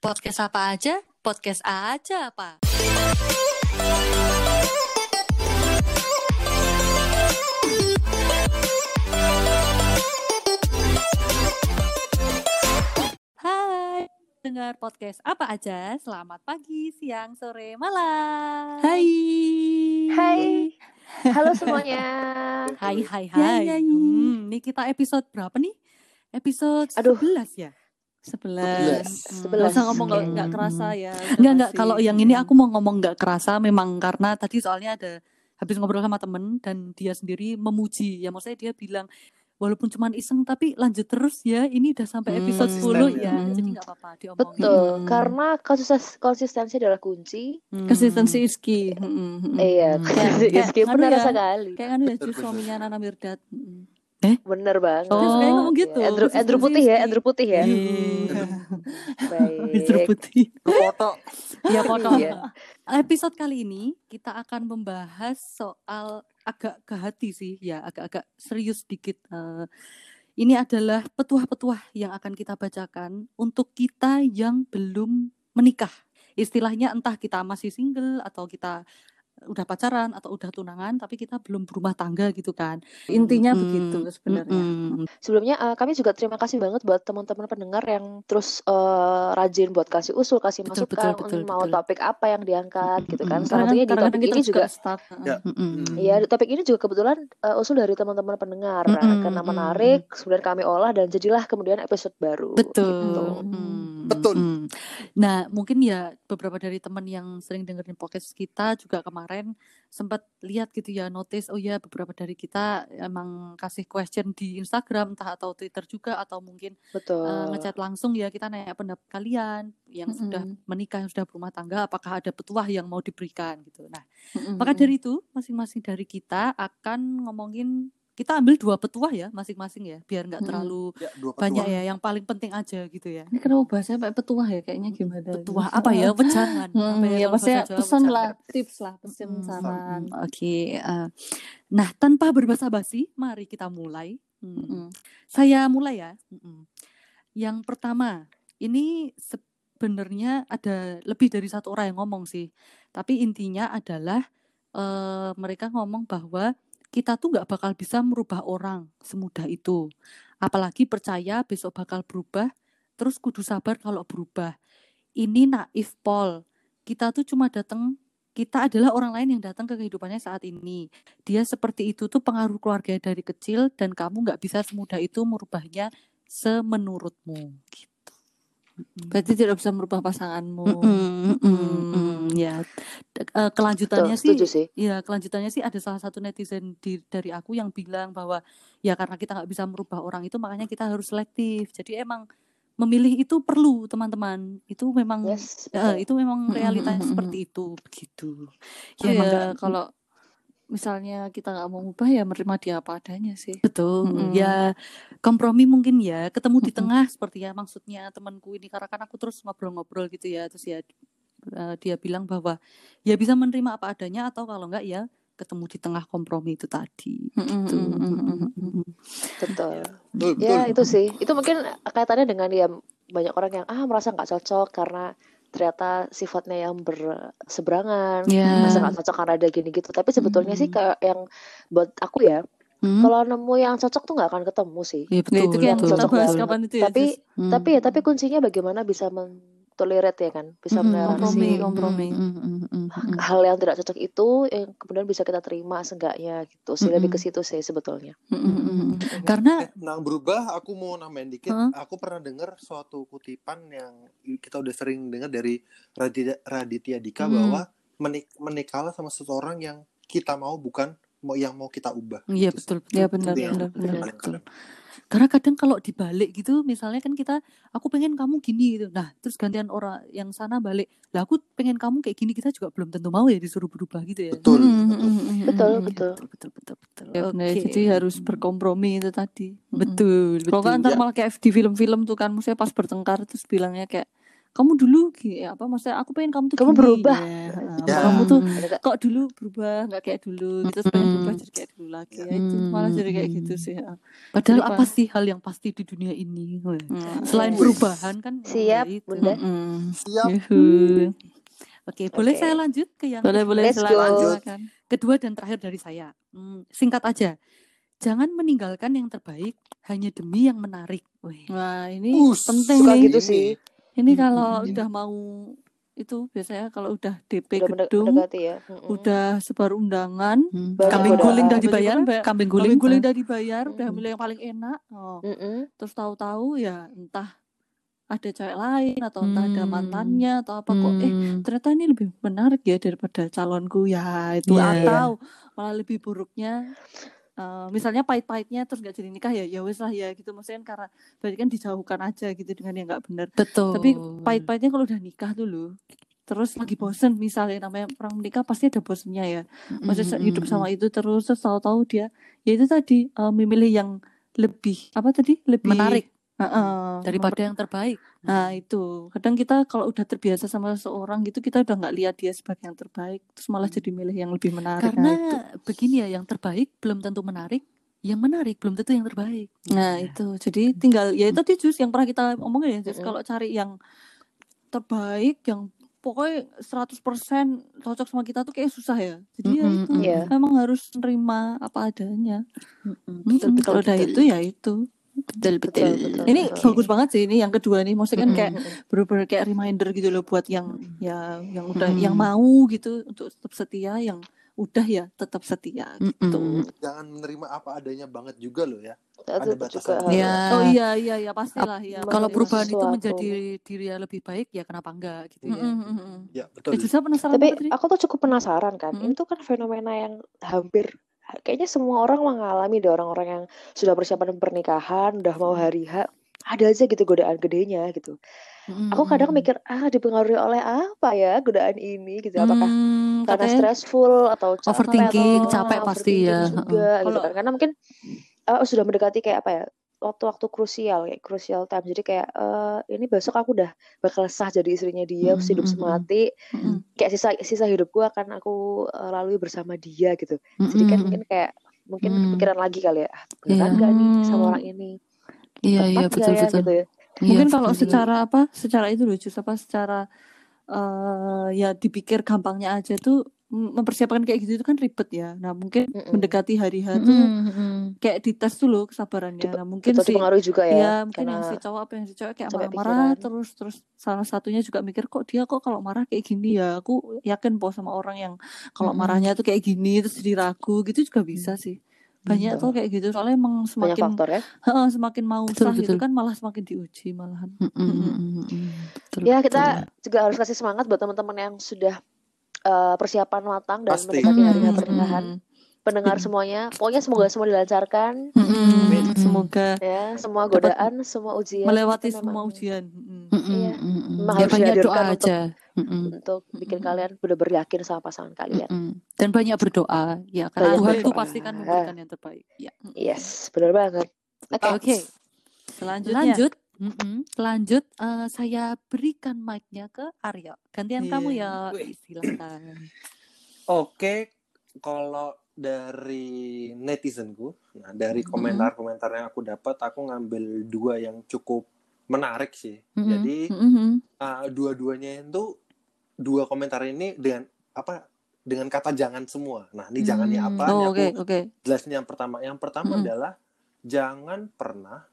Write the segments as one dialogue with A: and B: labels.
A: Podcast apa aja? Podcast aja apa? Hai, dengar podcast apa aja? Selamat pagi, siang, sore, malam.
B: Hai.
C: Hai, halo semuanya.
A: Hai, hai,
B: Ya,
A: hai.
B: ya, ya.
A: Hmm, ini kita episode berapa nih? Episode
C: Aduh.
A: 11 ya?
B: Sebelas.
A: Hmm.
C: Sebelas.
B: Gak usah ngomong nggak
A: Hmm.
B: nggak kerasa ya.
A: enggak.
B: pasti.
A: Kalau yang ini aku mau ngomong nggak kerasa memang karena tadi soalnya ada habis ngobrol sama temen dan dia sendiri memuji. Ya maksudnya dia bilang walaupun cuman iseng tapi lanjut terus ya. Ini udah sampai
B: Hmm,
A: episode 10
C: konsisten
A: ya.
B: ya.
A: Jadi nggak apa-apa diomongin.
C: Betul,
B: Hmm.
C: karena konsistensi, konsistensi adalah kunci.
A: Hmm.
B: konsistensi Iski. Mm, mm, mm,
C: Iya, konsistensi
A: kayak-
C: Rizky
A: nganu
C: benar
A: ya.
C: sekali.
A: Kayak kan ya suaminya Nana Mirdad. Mm.
C: Bener banget.
A: Terus
B: Oh,
A: kayak ngomong gitu.
C: Andrew, Andrew
A: konsistensi
C: putih ya. Andrew putih ya.
A: Andrew
C: Baik.
A: putih.
D: foto
A: Ya foto.
C: Iya.
A: Episode kali ini kita akan membahas soal agak ke hati sih, ya agak-agak serius dikit. Eh, ini adalah petuah-petuah yang akan kita bacakan untuk kita yang belum menikah. Istilahnya entah kita masih single atau kita udah pacaran atau udah tunangan tapi kita belum berumah tangga gitu kan.
B: Intinya
A: Mm,
B: begitu sebenarnya.
A: mm-mm.
C: Sebelumnya eh, kami juga terima kasih banget buat teman-teman pendengar yang terus eh, rajin buat kasih usul, kasih
A: Betul,
C: masukan,
A: betul, betul,
C: mau
A: betul.
C: topik apa yang diangkat gitu kan. Salah satunya di topik
B: kita
C: ini juga.
D: Ya.
C: Iya, di topik ini juga kebetulan eh, usul dari teman-teman pendengar Nah, karena menarik, kemudian kami olah dan jadilah kemudian episode baru.
A: Betul.
C: gitu.
A: Mm,
D: Betul.
A: mm. Nah, mungkin ya beberapa dari teman yang sering dengerin podcast kita juga kemarin sempat lihat gitu ya, notice oh ya beberapa dari kita emang kasih question di Instagram entah atau Twitter juga atau mungkin
C: Betul.
A: eh, ngechat langsung ya kita nanya pendapat kalian yang sudah
B: Mm-mm.
A: menikah yang sudah berumah tangga apakah ada petuah yang mau diberikan gitu. Nah,
B: Mm-mm.
A: maka dari itu masing-masing dari kita akan ngomongin kita ambil dua petuah ya masing-masing ya biar nggak terlalu
D: ya
A: banyak ya yang paling penting aja gitu ya.
B: Ini kenapa bahasanya pakai petuah ya? Kayaknya gimana? gitu.
A: Petuah apa ya? Wejangan.
B: Hmm,
A: Apa
B: ya
A: kalau
B: maksudnya
A: Jawa,
B: pesan lah, tips lah, pesan
A: Hmm,
B: saran.
A: Hmm, Oke. eh, nah, tanpa berbasa-basi, mari kita mulai. Hmm,
B: Mm-mm.
A: Saya mulai ya. Mm-mm. Yang pertama, ini sebenarnya ada lebih dari satu orang yang ngomong sih. Tapi intinya adalah eh, mereka ngomong bahwa kita tuh nggak bakal bisa merubah orang semudah itu. Apalagi percaya besok bakal berubah, terus kudu sabar kalau berubah. Ini naif Paul. Kita tuh cuma datang kita adalah orang lain yang datang ke kehidupannya saat ini. Dia seperti itu tuh pengaruh keluarga dari kecil dan kamu nggak bisa semudah itu merubahnya semenurutmu. Gitu.
B: Berarti tidak bisa merubah pasanganmu.
A: Mm-mm, mm, ya. Eh, kelanjutannya
C: Betul,
A: sih
C: sih.
A: Ya, kelanjutannya sih ada salah satu netizen di, dari aku yang bilang bahwa ya karena kita nggak bisa merubah orang itu makanya kita harus selektif. Jadi emang memilih itu perlu teman-teman. Itu memang
C: Yes,
A: eh,
C: betul.
A: itu memang
B: Mm, mm,
A: realitanya
B: mm, mm,
A: seperti itu begitu. Ya
B: ya, kalau misalnya kita nggak mau ubah ya menerima dia apa adanya sih.
A: betul.
B: Mm-mm.
A: Ya kompromi mungkin ya ketemu di
B: Mm-mm.
A: tengah seperti ya maksudnya temanku ini karena kan aku terus ngobrol-ngobrol gitu ya terus ya eh, dia bilang bahwa ya bisa menerima apa adanya atau kalau enggak ya ketemu di tengah kompromi itu tadi
B: Mm-mm,
A: gitu.
B: mm-mm, mm-mm, mm-mm.
C: Betul.
D: Betul,
C: Ya
D: betul.
C: itu sih. Itu mungkin kaitannya dengan ya banyak orang yang ah merasa nggak cocok karena ternyata sifatnya yang berseberangan,
A: Ya.
C: merasa nggak cocok karena ada gini gitu. Tapi sebetulnya sih
A: Mm.
C: kayak yang buat aku ya,
A: Hmm?
C: kalau nemu yang cocok tuh nggak akan ketemu sih.
A: Ya,
B: Ya itu
A: betul,
B: yang
C: betul,
B: kita bahas kapan itu ya.
C: Tapi?
A: Hmm.
C: tapi ya tapi kuncinya bagaimana bisa mentolerate ya kan, bisa mentoleransi
B: kompromi, kompromi.
A: mm-mm.
C: hal yang tidak cocok itu yang kemudian bisa kita terima seenggaknya gitu. Sih lebih ke situ sih sebetulnya.
A: Mm-mm. Karena
D: Eh, nah berubah aku mau nambahin dikit
A: Hah?
D: aku pernah dengar suatu kutipan yang kita udah sering dengar dari Raditya, Raditya Dika
A: Hmm.
D: bahwa menik menikahlah sama seseorang yang kita mau bukan mau yang mau kita ubah
A: iya
D: Gitu
A: betul betul
B: Ya
A: betul,
B: benar, benar,
A: betul. Karena kadang kalau dibalik gitu, misalnya kan kita, aku pengen kamu gini gitu. Nah, terus gantian orang yang sana balik, lah aku pengen kamu kayak gini, kita juga belum tentu mau ya disuruh berubah gitu ya.
D: betul
B: Mm-mm,
D: betul.
C: Betul, betul.
A: Betul, betul, betul, betul.
B: Ya
A: Oke.
B: jadi harus berkompromi itu tadi. Mm-mm.
A: Betul,
B: Kalau
A: betul.
B: kan ntar
D: Ya.
B: malah kayak di film-film tuh kan, maksudnya pas bertengkar terus bilangnya kayak kamu dulu gini apa maksudnya aku pengen kamu tuh
C: Kamu
B: gini
C: berubah.
B: ya, heeh.
D: Ya.
B: kamu tuh
A: Hmm.
B: Kok dulu berubah nggak kayak dulu gitu terus pengen berubah jadi kayak dulu lagi ya itu malah jadi kayak gitu sih ya.
A: Padahal
B: Jadi,
A: apa sih hal yang pasti di dunia ini?
B: Hmm.
A: Selain perubahan kan
C: Siap,
A: ya itu.
C: Bunda.
B: Mm-mm.
D: Siap.
B: Yuhu.
A: Oke, boleh
C: Oke.
A: saya lanjut ke yang
B: boleh boleh silakan
C: go.
B: silakan
A: kedua dan terakhir dari saya. Hmm, singkat aja. Jangan meninggalkan yang terbaik hanya demi yang menarik.
B: Wah ini
D: Us,
B: penting
C: Suka
B: nih
C: gitu sih.
B: Ini
A: Mm,
B: kalau
A: mm, mm.
B: udah mau itu biasanya kalau udah DP
C: Udah
B: gedung
C: mendekati ya. Mm-mm.
B: udah sebar undangan
A: Hmm. Kambing guling udah dibayar,
B: bayar-
A: kambing
B: guling
A: guling.
B: guling
A: ah.
B: udah dibayar udah
C: Mm-mm.
B: milih yang paling enak oh.
C: Mm-mm.
B: terus tahu-tahu ya entah ada cewek lain atau entah ada
A: Hmm.
B: mantannya atau apa kok eh
A: Hmm.
B: ternyata ini lebih menarik ya daripada calonku ya itu
A: Iya.
B: atau malah lebih buruknya eh, misalnya pahit-pahitnya terus gak jadi nikah ya ya wes lah ya gitu. Maksudnya kan karena berarti kan dijauhkan aja gitu dengan yang nggak benar.
A: Betul.
B: tapi pahit-pahitnya kalau udah nikah dulu terus lagi bosen misalnya namanya orang menikah pasti ada bosennya ya. Maksudnya
A: Mm,
B: hidup
A: mm,
B: sama itu terus terus tahu-tahu dia ya itu tadi eh, memilih yang lebih apa tadi? Lebih
A: menarik
B: Heeh,
A: daripada yang terbaik.
B: Nah itu kadang kita kalau udah terbiasa sama seseorang gitu kita udah nggak lihat dia sebagai yang terbaik terus malah jadi milih yang lebih menarik.
A: Karena
B: nah, itu.
A: begini ya, yang terbaik belum tentu menarik, yang menarik belum tentu yang terbaik.
B: Nah itu jadi tinggal ya itu tadi Jus yang pernah kita omongin ya Jus
C: Mm-mm.
B: kalau cari yang terbaik yang pokoknya 100% cocok sama kita tuh kayak susah ya. Jadi ya
A: Mm-mm,
B: itu
C: Iya.
B: memang harus nerima apa adanya. Betul,
A: Mm-mm,
B: kalau udah itu ya itu.
A: Betul
C: Betul,
A: betul.
C: betul.
B: Ini
C: Oke.
B: bagus banget sih ini yang kedua nih. Maksudnya kan kayak bener-bener kayak reminder gitu loh buat yang ya yang udah
A: Mm-mm.
B: yang mau gitu untuk tetap setia yang udah ya tetap setia gitu.
A: Mm-mm.
D: Jangan menerima apa adanya banget juga loh ya. Ada batasan.
A: Ya.
B: Oh iya iya iya pastilah ya.
A: Kalau perubahan itu menjadi diri yang lebih baik ya kenapa enggak gitu ya.
B: Mm-mm, mm-mm.
D: Ya,
B: Eh,
D: betul.
B: Jusa penasaran
C: Tapi aku tuh cukup penasaran kan.
B: Mm-mm.
C: Ini tuh kan fenomena yang hampir kayaknya semua orang mengalami deh orang-orang yang sudah persiapan pernikahan, udah mau hari H, ada aja gitu godaan gedenya gitu. Aku kadang mikir ah dipengaruhi oleh apa ya godaan ini gitu. Apakah
A: Hmm,
C: karena stressful atau capek
A: overthinking,
C: atau
A: capek
C: ah,
A: pasti
C: overthinking
A: ya.
C: juga gitu
B: Kalau-
C: kan. Karena mungkin eh, sudah mendekati kayak apa ya? Waktu-waktu krusial kayak crucial time jadi kayak eh, ini besok aku udah bakal sah jadi istrinya dia
A: Mm,
C: hidup
A: mm, mm.
C: semati
B: Mm-mm.
C: kayak sisa sisa hidupku akan aku eh, lalui bersama dia gitu jadi kan mungkin kayak mungkin
A: Mm.
C: kepikiran lagi kali ya ah, beneran
A: Iya.
C: gak nih sama
B: Hmm.
C: orang ini
A: Iya iya betul
C: ya
A: betul.
C: gitu ya
A: Iya,
B: Mungkin kalau
A: betul.
B: secara apa? Secara itu Jus, apa secara eh ya dipikir gampangnya aja tuh mempersiapkan kayak gitu itu kan ribet ya. Nah, mungkin
C: Mm-mm.
B: mendekati hari H tuh
A: Mm-mm, mm-mm.
B: kayak dites dulu kesabarannya.
C: Dip-
B: Nah, mungkin
C: betul
B: si
C: dipengaruhi juga ya
B: ya mungkin yang si cowok apa yang si cowok kayak marah-marah terus terus salah satunya juga mikir kok dia kok kalau marah kayak gini ya. Aku yakin po sama orang yang kalau
A: Mm-mm.
B: marahnya tuh kayak gini terus jadi ragu gitu juga bisa sih. Banyak
C: Betul.
B: tuh kayak gitu soalnya emang
C: banyak
B: semakin
C: faktor ya
B: Heeh, semakin mau
A: Betul,
B: sah gitu
A: betul.
B: kan malah semakin diuji malahan.
A: Mm-mm,
B: Mm-mm.
A: mm-mm, mm-mm. Betul,
C: ya
A: betul.
C: kita juga harus kasih semangat buat teman-teman yang sudah eh, persiapan matang dan
D: Pasti.
C: mendekati hari pernikahan
B: Mm-mm.
C: pendengar semuanya pokoknya semoga semua dilancarkan.
B: Mm-mm. Semoga
C: ya semua
B: Dapat
C: godaan semua ujian
B: melewati
C: itu
B: semua ujian. Mm-mm,
C: Iya.
A: mm-mm.
C: Memang
A: Ya
C: harus
A: doa
C: untuk-
A: aja. Mm-mm,
C: untuk bikin
B: Mm-mm.
C: kalian benar-benar yakin sama pasangan kalian
A: mm-mm. Dan banyak berdoa ya karena
C: Banyak
A: Tuhan tuh
B: berdoa.
A: pasti kan memberikan yang terbaik. Ya.
C: yes benar banget oke
A: Oke,
B: Selanjutnya.
A: lanjut. Mm-mm. Lanjut, eh, saya berikan mic-nya ke Aryo. Gantian kamu ya, silakan.
D: Oke, kalau dari netizenku, nah dari komentar-komentar yang aku dapat, aku ngambil dua yang cukup menarik sih.
A: Mhm.
D: Jadi
B: Mm-mm.
D: uh, dua-duanya itu dua komentar ini dengan apa? Dengan kata jangan semua. Nah, ini jangannya
A: Hmm.
D: apa?
B: Oh,
D: aku
B: oke, oke.
D: jelasin yang pertama. Yang pertama
A: Mhm.
D: adalah jangan pernah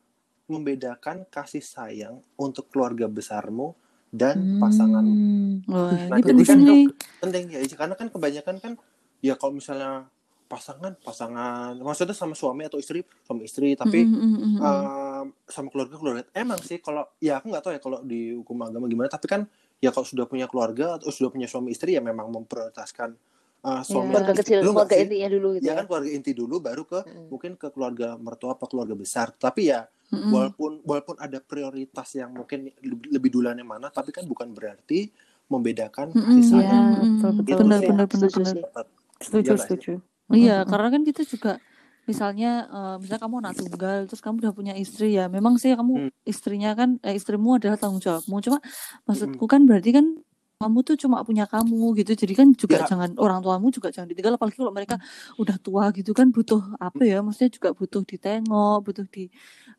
D: membedakan kasih sayang untuk keluarga besarmu dan pasanganmu.
A: Hmm.
B: Wah,
D: Nah,
B: ini
D: jadi kan
B: nih.
D: penting ya karena kan kebanyakan kan ya kalau misalnya pasangan pasangan maksudnya sama suami atau istri suami istri tapi
B: mm-mm, mm-mm.
D: um, sama keluarga keluarga emang sih kalau ya aku nggak tahu ya kalau di hukum agama gimana tapi kan ya kalau sudah punya keluarga atau sudah punya suami istri ya memang memprioritaskan uh, suami
B: Iya.
C: keluarga kecil
D: dulu
C: keluarga intinya dulu gitu
D: ya
C: ya
D: kan keluarga inti dulu baru ke
C: Mm-mm.
D: mungkin ke keluarga mertua apa keluarga besar tapi ya
B: Mm-mm.
D: walaupun walaupun ada prioritas yang mungkin lebih, lebih duluan yang mana tapi kan bukan berarti membedakan
B: iya,
D: sayang
B: betul, betul.
D: Gitu
B: Benar,
D: sih.
B: benar, benar,
C: setuju
B: benar. Setuju,
D: Iya
B: setuju. Iya,
A: Mm-mm.
B: karena kan kita juga misalnya uh, misalnya kamu anak tunggal terus kamu udah punya istri ya memang sih kamu
D: Hmm.
B: istrinya kan eh, istrimu adalah tanggung jawabmu cuma maksudku
D: Hmm.
B: kan berarti kan kamu tuh cuma punya kamu gitu. Jadi kan juga
D: Ya.
B: jangan orang tuamu juga jangan ditinggal. Apalagi kalau mereka udah tua gitu kan butuh apa ya maksudnya juga butuh ditengok butuh di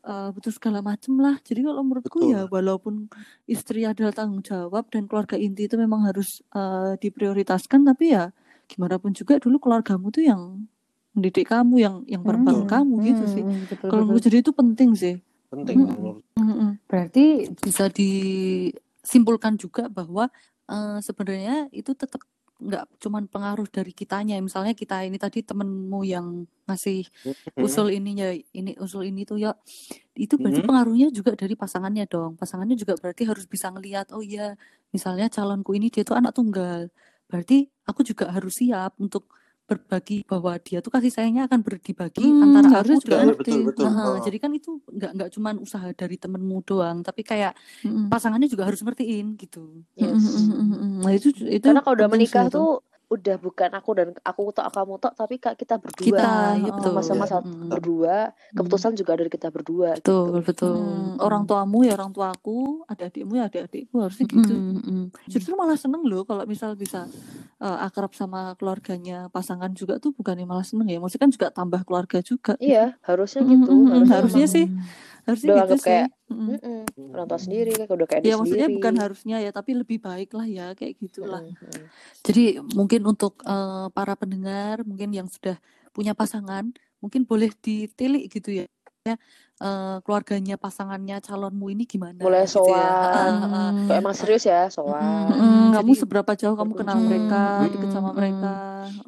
B: eh, butuh segala macem lah. Jadi kalau menurutku
D: Betul.
B: ya walaupun istri adalah tanggung jawab dan keluarga inti itu memang harus eh, diprioritaskan tapi ya gimana pun juga dulu keluargamu tuh yang mendidik kamu yang yang berbangun
D: Betul.
B: kamu gitu sih.
A: Hmm, betul,
B: kalau menurut jadi itu penting sih.
D: Penting menurut
B: Mm-mm.
A: Berarti bisa disimpulkan juga bahwa eh, sebenarnya itu tetap nggak cuman pengaruh dari kitanya. Misalnya kita ini tadi temenmu yang ngasih usul ininya, ini usul ini tuh ya, itu berarti
D: Mhm.
A: pengaruhnya juga dari pasangannya dong. Pasangannya juga berarti harus bisa ngelihat, oh iya, misalnya calonku ini dia tuh anak tunggal. Berarti aku juga harus siap untuk berbagi bahwa dia tuh kasih sayangnya akan berdibagi
B: Hmm,
A: antara aku
B: juga
A: dan
D: betul betul betul
A: Nah,
D: Oh.
A: jadi kan itu nggak nggak cuman usaha dari temenmu doang, tapi kayak
B: Mm-mm.
A: pasangannya juga harus ngertiin gitu.
C: Yes.
B: Mm-mm, mm-mm, mm-mm. Nah itu itu
C: Karena kalau udah menikah
B: itu.
C: tuh udah bukan aku dan aku tok kamu tok tapi kak kita berdua
A: Kita,
B: oh,
A: betul.
C: sama-sama
D: Iya.
C: saat
A: Mm.
C: berdua keputusan juga dari kita berdua
A: Betul,
C: gitu.
A: betul.
B: Hmm, orang tuamu ya orang tuaku, adik-adikmu ya adik-adikku harusnya gitu.
A: Mm, mm.
B: Justru malah seneng loh kalau misal bisa eh, akrab sama keluarganya pasangan juga tuh bukannya malah seneng ya. Maksudnya kan juga tambah keluarga juga.
C: Iya harusnya gitu
B: mm, mm,
C: harusnya,
B: harusnya sih. Harusnya
C: Udah
B: gitu sih.
C: kayak,
B: Mm-mm.
C: mm-mm, orang tua sendiri kayak udah kayak
B: Ya maksudnya
C: sendiri
B: bukan harusnya ya, tapi lebih baik lah ya kayak gitulah.
C: Mm, mm.
A: Jadi mungkin untuk eh, para pendengar mungkin yang sudah punya pasangan, mungkin boleh ditilik gitu ya. Ya, eh, keluarganya pasangannya calonmu ini gimana
C: mulai
A: gitu ya.
C: sowan
A: Ah, ah.
C: Kalau emang serius ya sowan
B: Mm-mm, kamu
A: Jadi-
B: seberapa jauh kamu kenal
C: Mm,
B: mereka,
A: mm,
B: deket sama
A: mm,
B: mereka.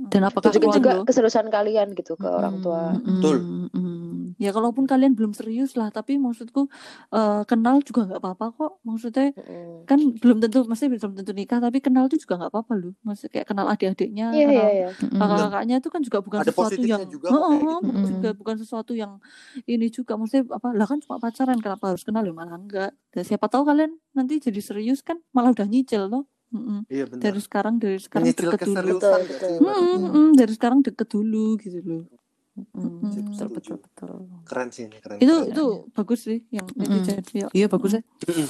A: Dan apakah
C: tunjukin juga keseriusan kalian gitu ke orang tua
A: Mm,
D: Betul.
A: mm, mm.
B: Ya kalaupun kalian belum serius lah, tapi maksudku eh, kenal juga nggak apa-apa kok. Maksudnya
C: Mm-mm.
B: kan belum tentu, maksudnya belum tentu nikah, tapi kenal tuh juga nggak apa-apa loh. Maksudnya kayak kenal adik-adiknya,
C: iya
B: kenal
C: iya
A: Mm,
B: kakak-kakaknya itu kan juga bukan
D: Ada
B: sesuatu yang
D: juga kayak
B: Heeh,
D: gitu.
B: bukan
A: Mm-mm.
B: juga bukan sesuatu yang ini juga maksudnya apa lah kan cuma pacaran kenapa harus kenal ya malah enggak dan siapa tahu kalian nanti jadi serius kan malah udah nyicil loh Mm-mm.
D: iya benar
B: dari sekarang dari sekarang
D: menyicil
B: deket dulu
C: Betul, betul.
D: sih
B: Mm,
D: Mbak?
B: mm, mm, dari sekarang deket dulu gitu loh
A: mm.
B: Mm.
A: Betul,
D: Setuju.
A: betul, betul.
D: keren sih ini keren
B: itu
D: keren.
B: itu bagus sih yang
A: Mm-mm.
B: netizen ya
A: Iya bagus ya.
D: Mm-mm.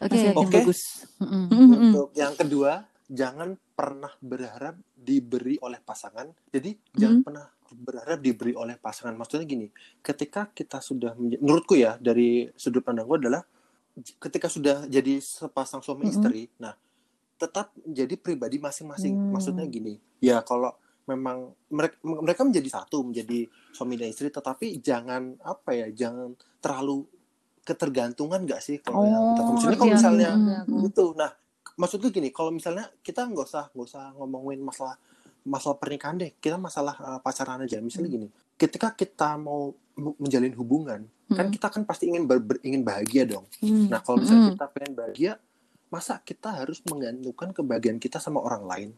A: Oke,
B: yang
D: Oke.
B: bagus. Mm, mm, mm.
D: Untuk yang kedua, jangan pernah berharap diberi oleh pasangan. Jadi jangan pernah berharap diberi oleh pasangan. Maksudnya gini, ketika kita sudah menurutku ya dari sudut pandang gue adalah ketika sudah jadi sepasang suami
B: Mm-mm.
D: istri, nah tetap menjadi pribadi masing-masing.
B: Hmm.
D: Maksudnya gini, ya kalau memang mereka mereka menjadi satu, menjadi suami dan istri, tetapi jangan apa ya, jangan terlalu ketergantungan gak sih kalau yang kita
B: oh
D: maksudnya kalau
B: iya,
D: misalnya
B: iya,
D: gitu. Nah maksudku gini kalau misalnya kita nggak usah nggak usah ngomongin masalah masalah pernikahan deh. Kita masalah uh, pacaran aja. Misalnya gini ketika kita mau menjalin hubungan kan
B: Mm.
D: kita kan pasti ingin ber- ber- ingin bahagia dong.
B: Mm.
D: nah kalau misalnya
B: Mm.
D: kita pengen bahagia masa kita harus menggantungkan kebahagiaan kita sama orang lain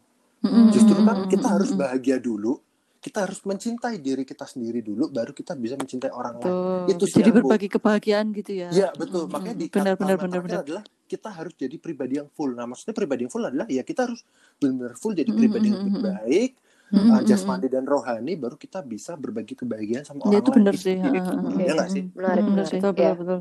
D: Justru kan kita harus bahagia dulu kita harus mencintai diri kita sendiri dulu baru kita bisa mencintai orang lain
B: Betul.
D: Itu sih
B: jadi
D: yang Bu.
B: berbagi kebahagiaan gitu ya
D: Iya betul.
B: Mm,
D: Makanya di
B: benar benar benar benar
D: adalah kita harus jadi pribadi yang full. Nah maksudnya pribadi yang full adalah ya kita harus benar-benar full jadi pribadi
B: mm,
D: yang
B: mm.
D: baik,
B: Mm,
D: uh,
B: mm, mm,
D: jasmani dan rohani, baru kita bisa berbagi kebahagiaan sama
B: Ya
D: orang
B: itu
D: lain.
B: benar
D: Itu
B: sih.
D: sih.
B: ha, ha, ha.
C: Oke.
D: Ya nggak sih?
C: Menarik, menarik.
B: betul,
C: Ya.
B: betul, betul.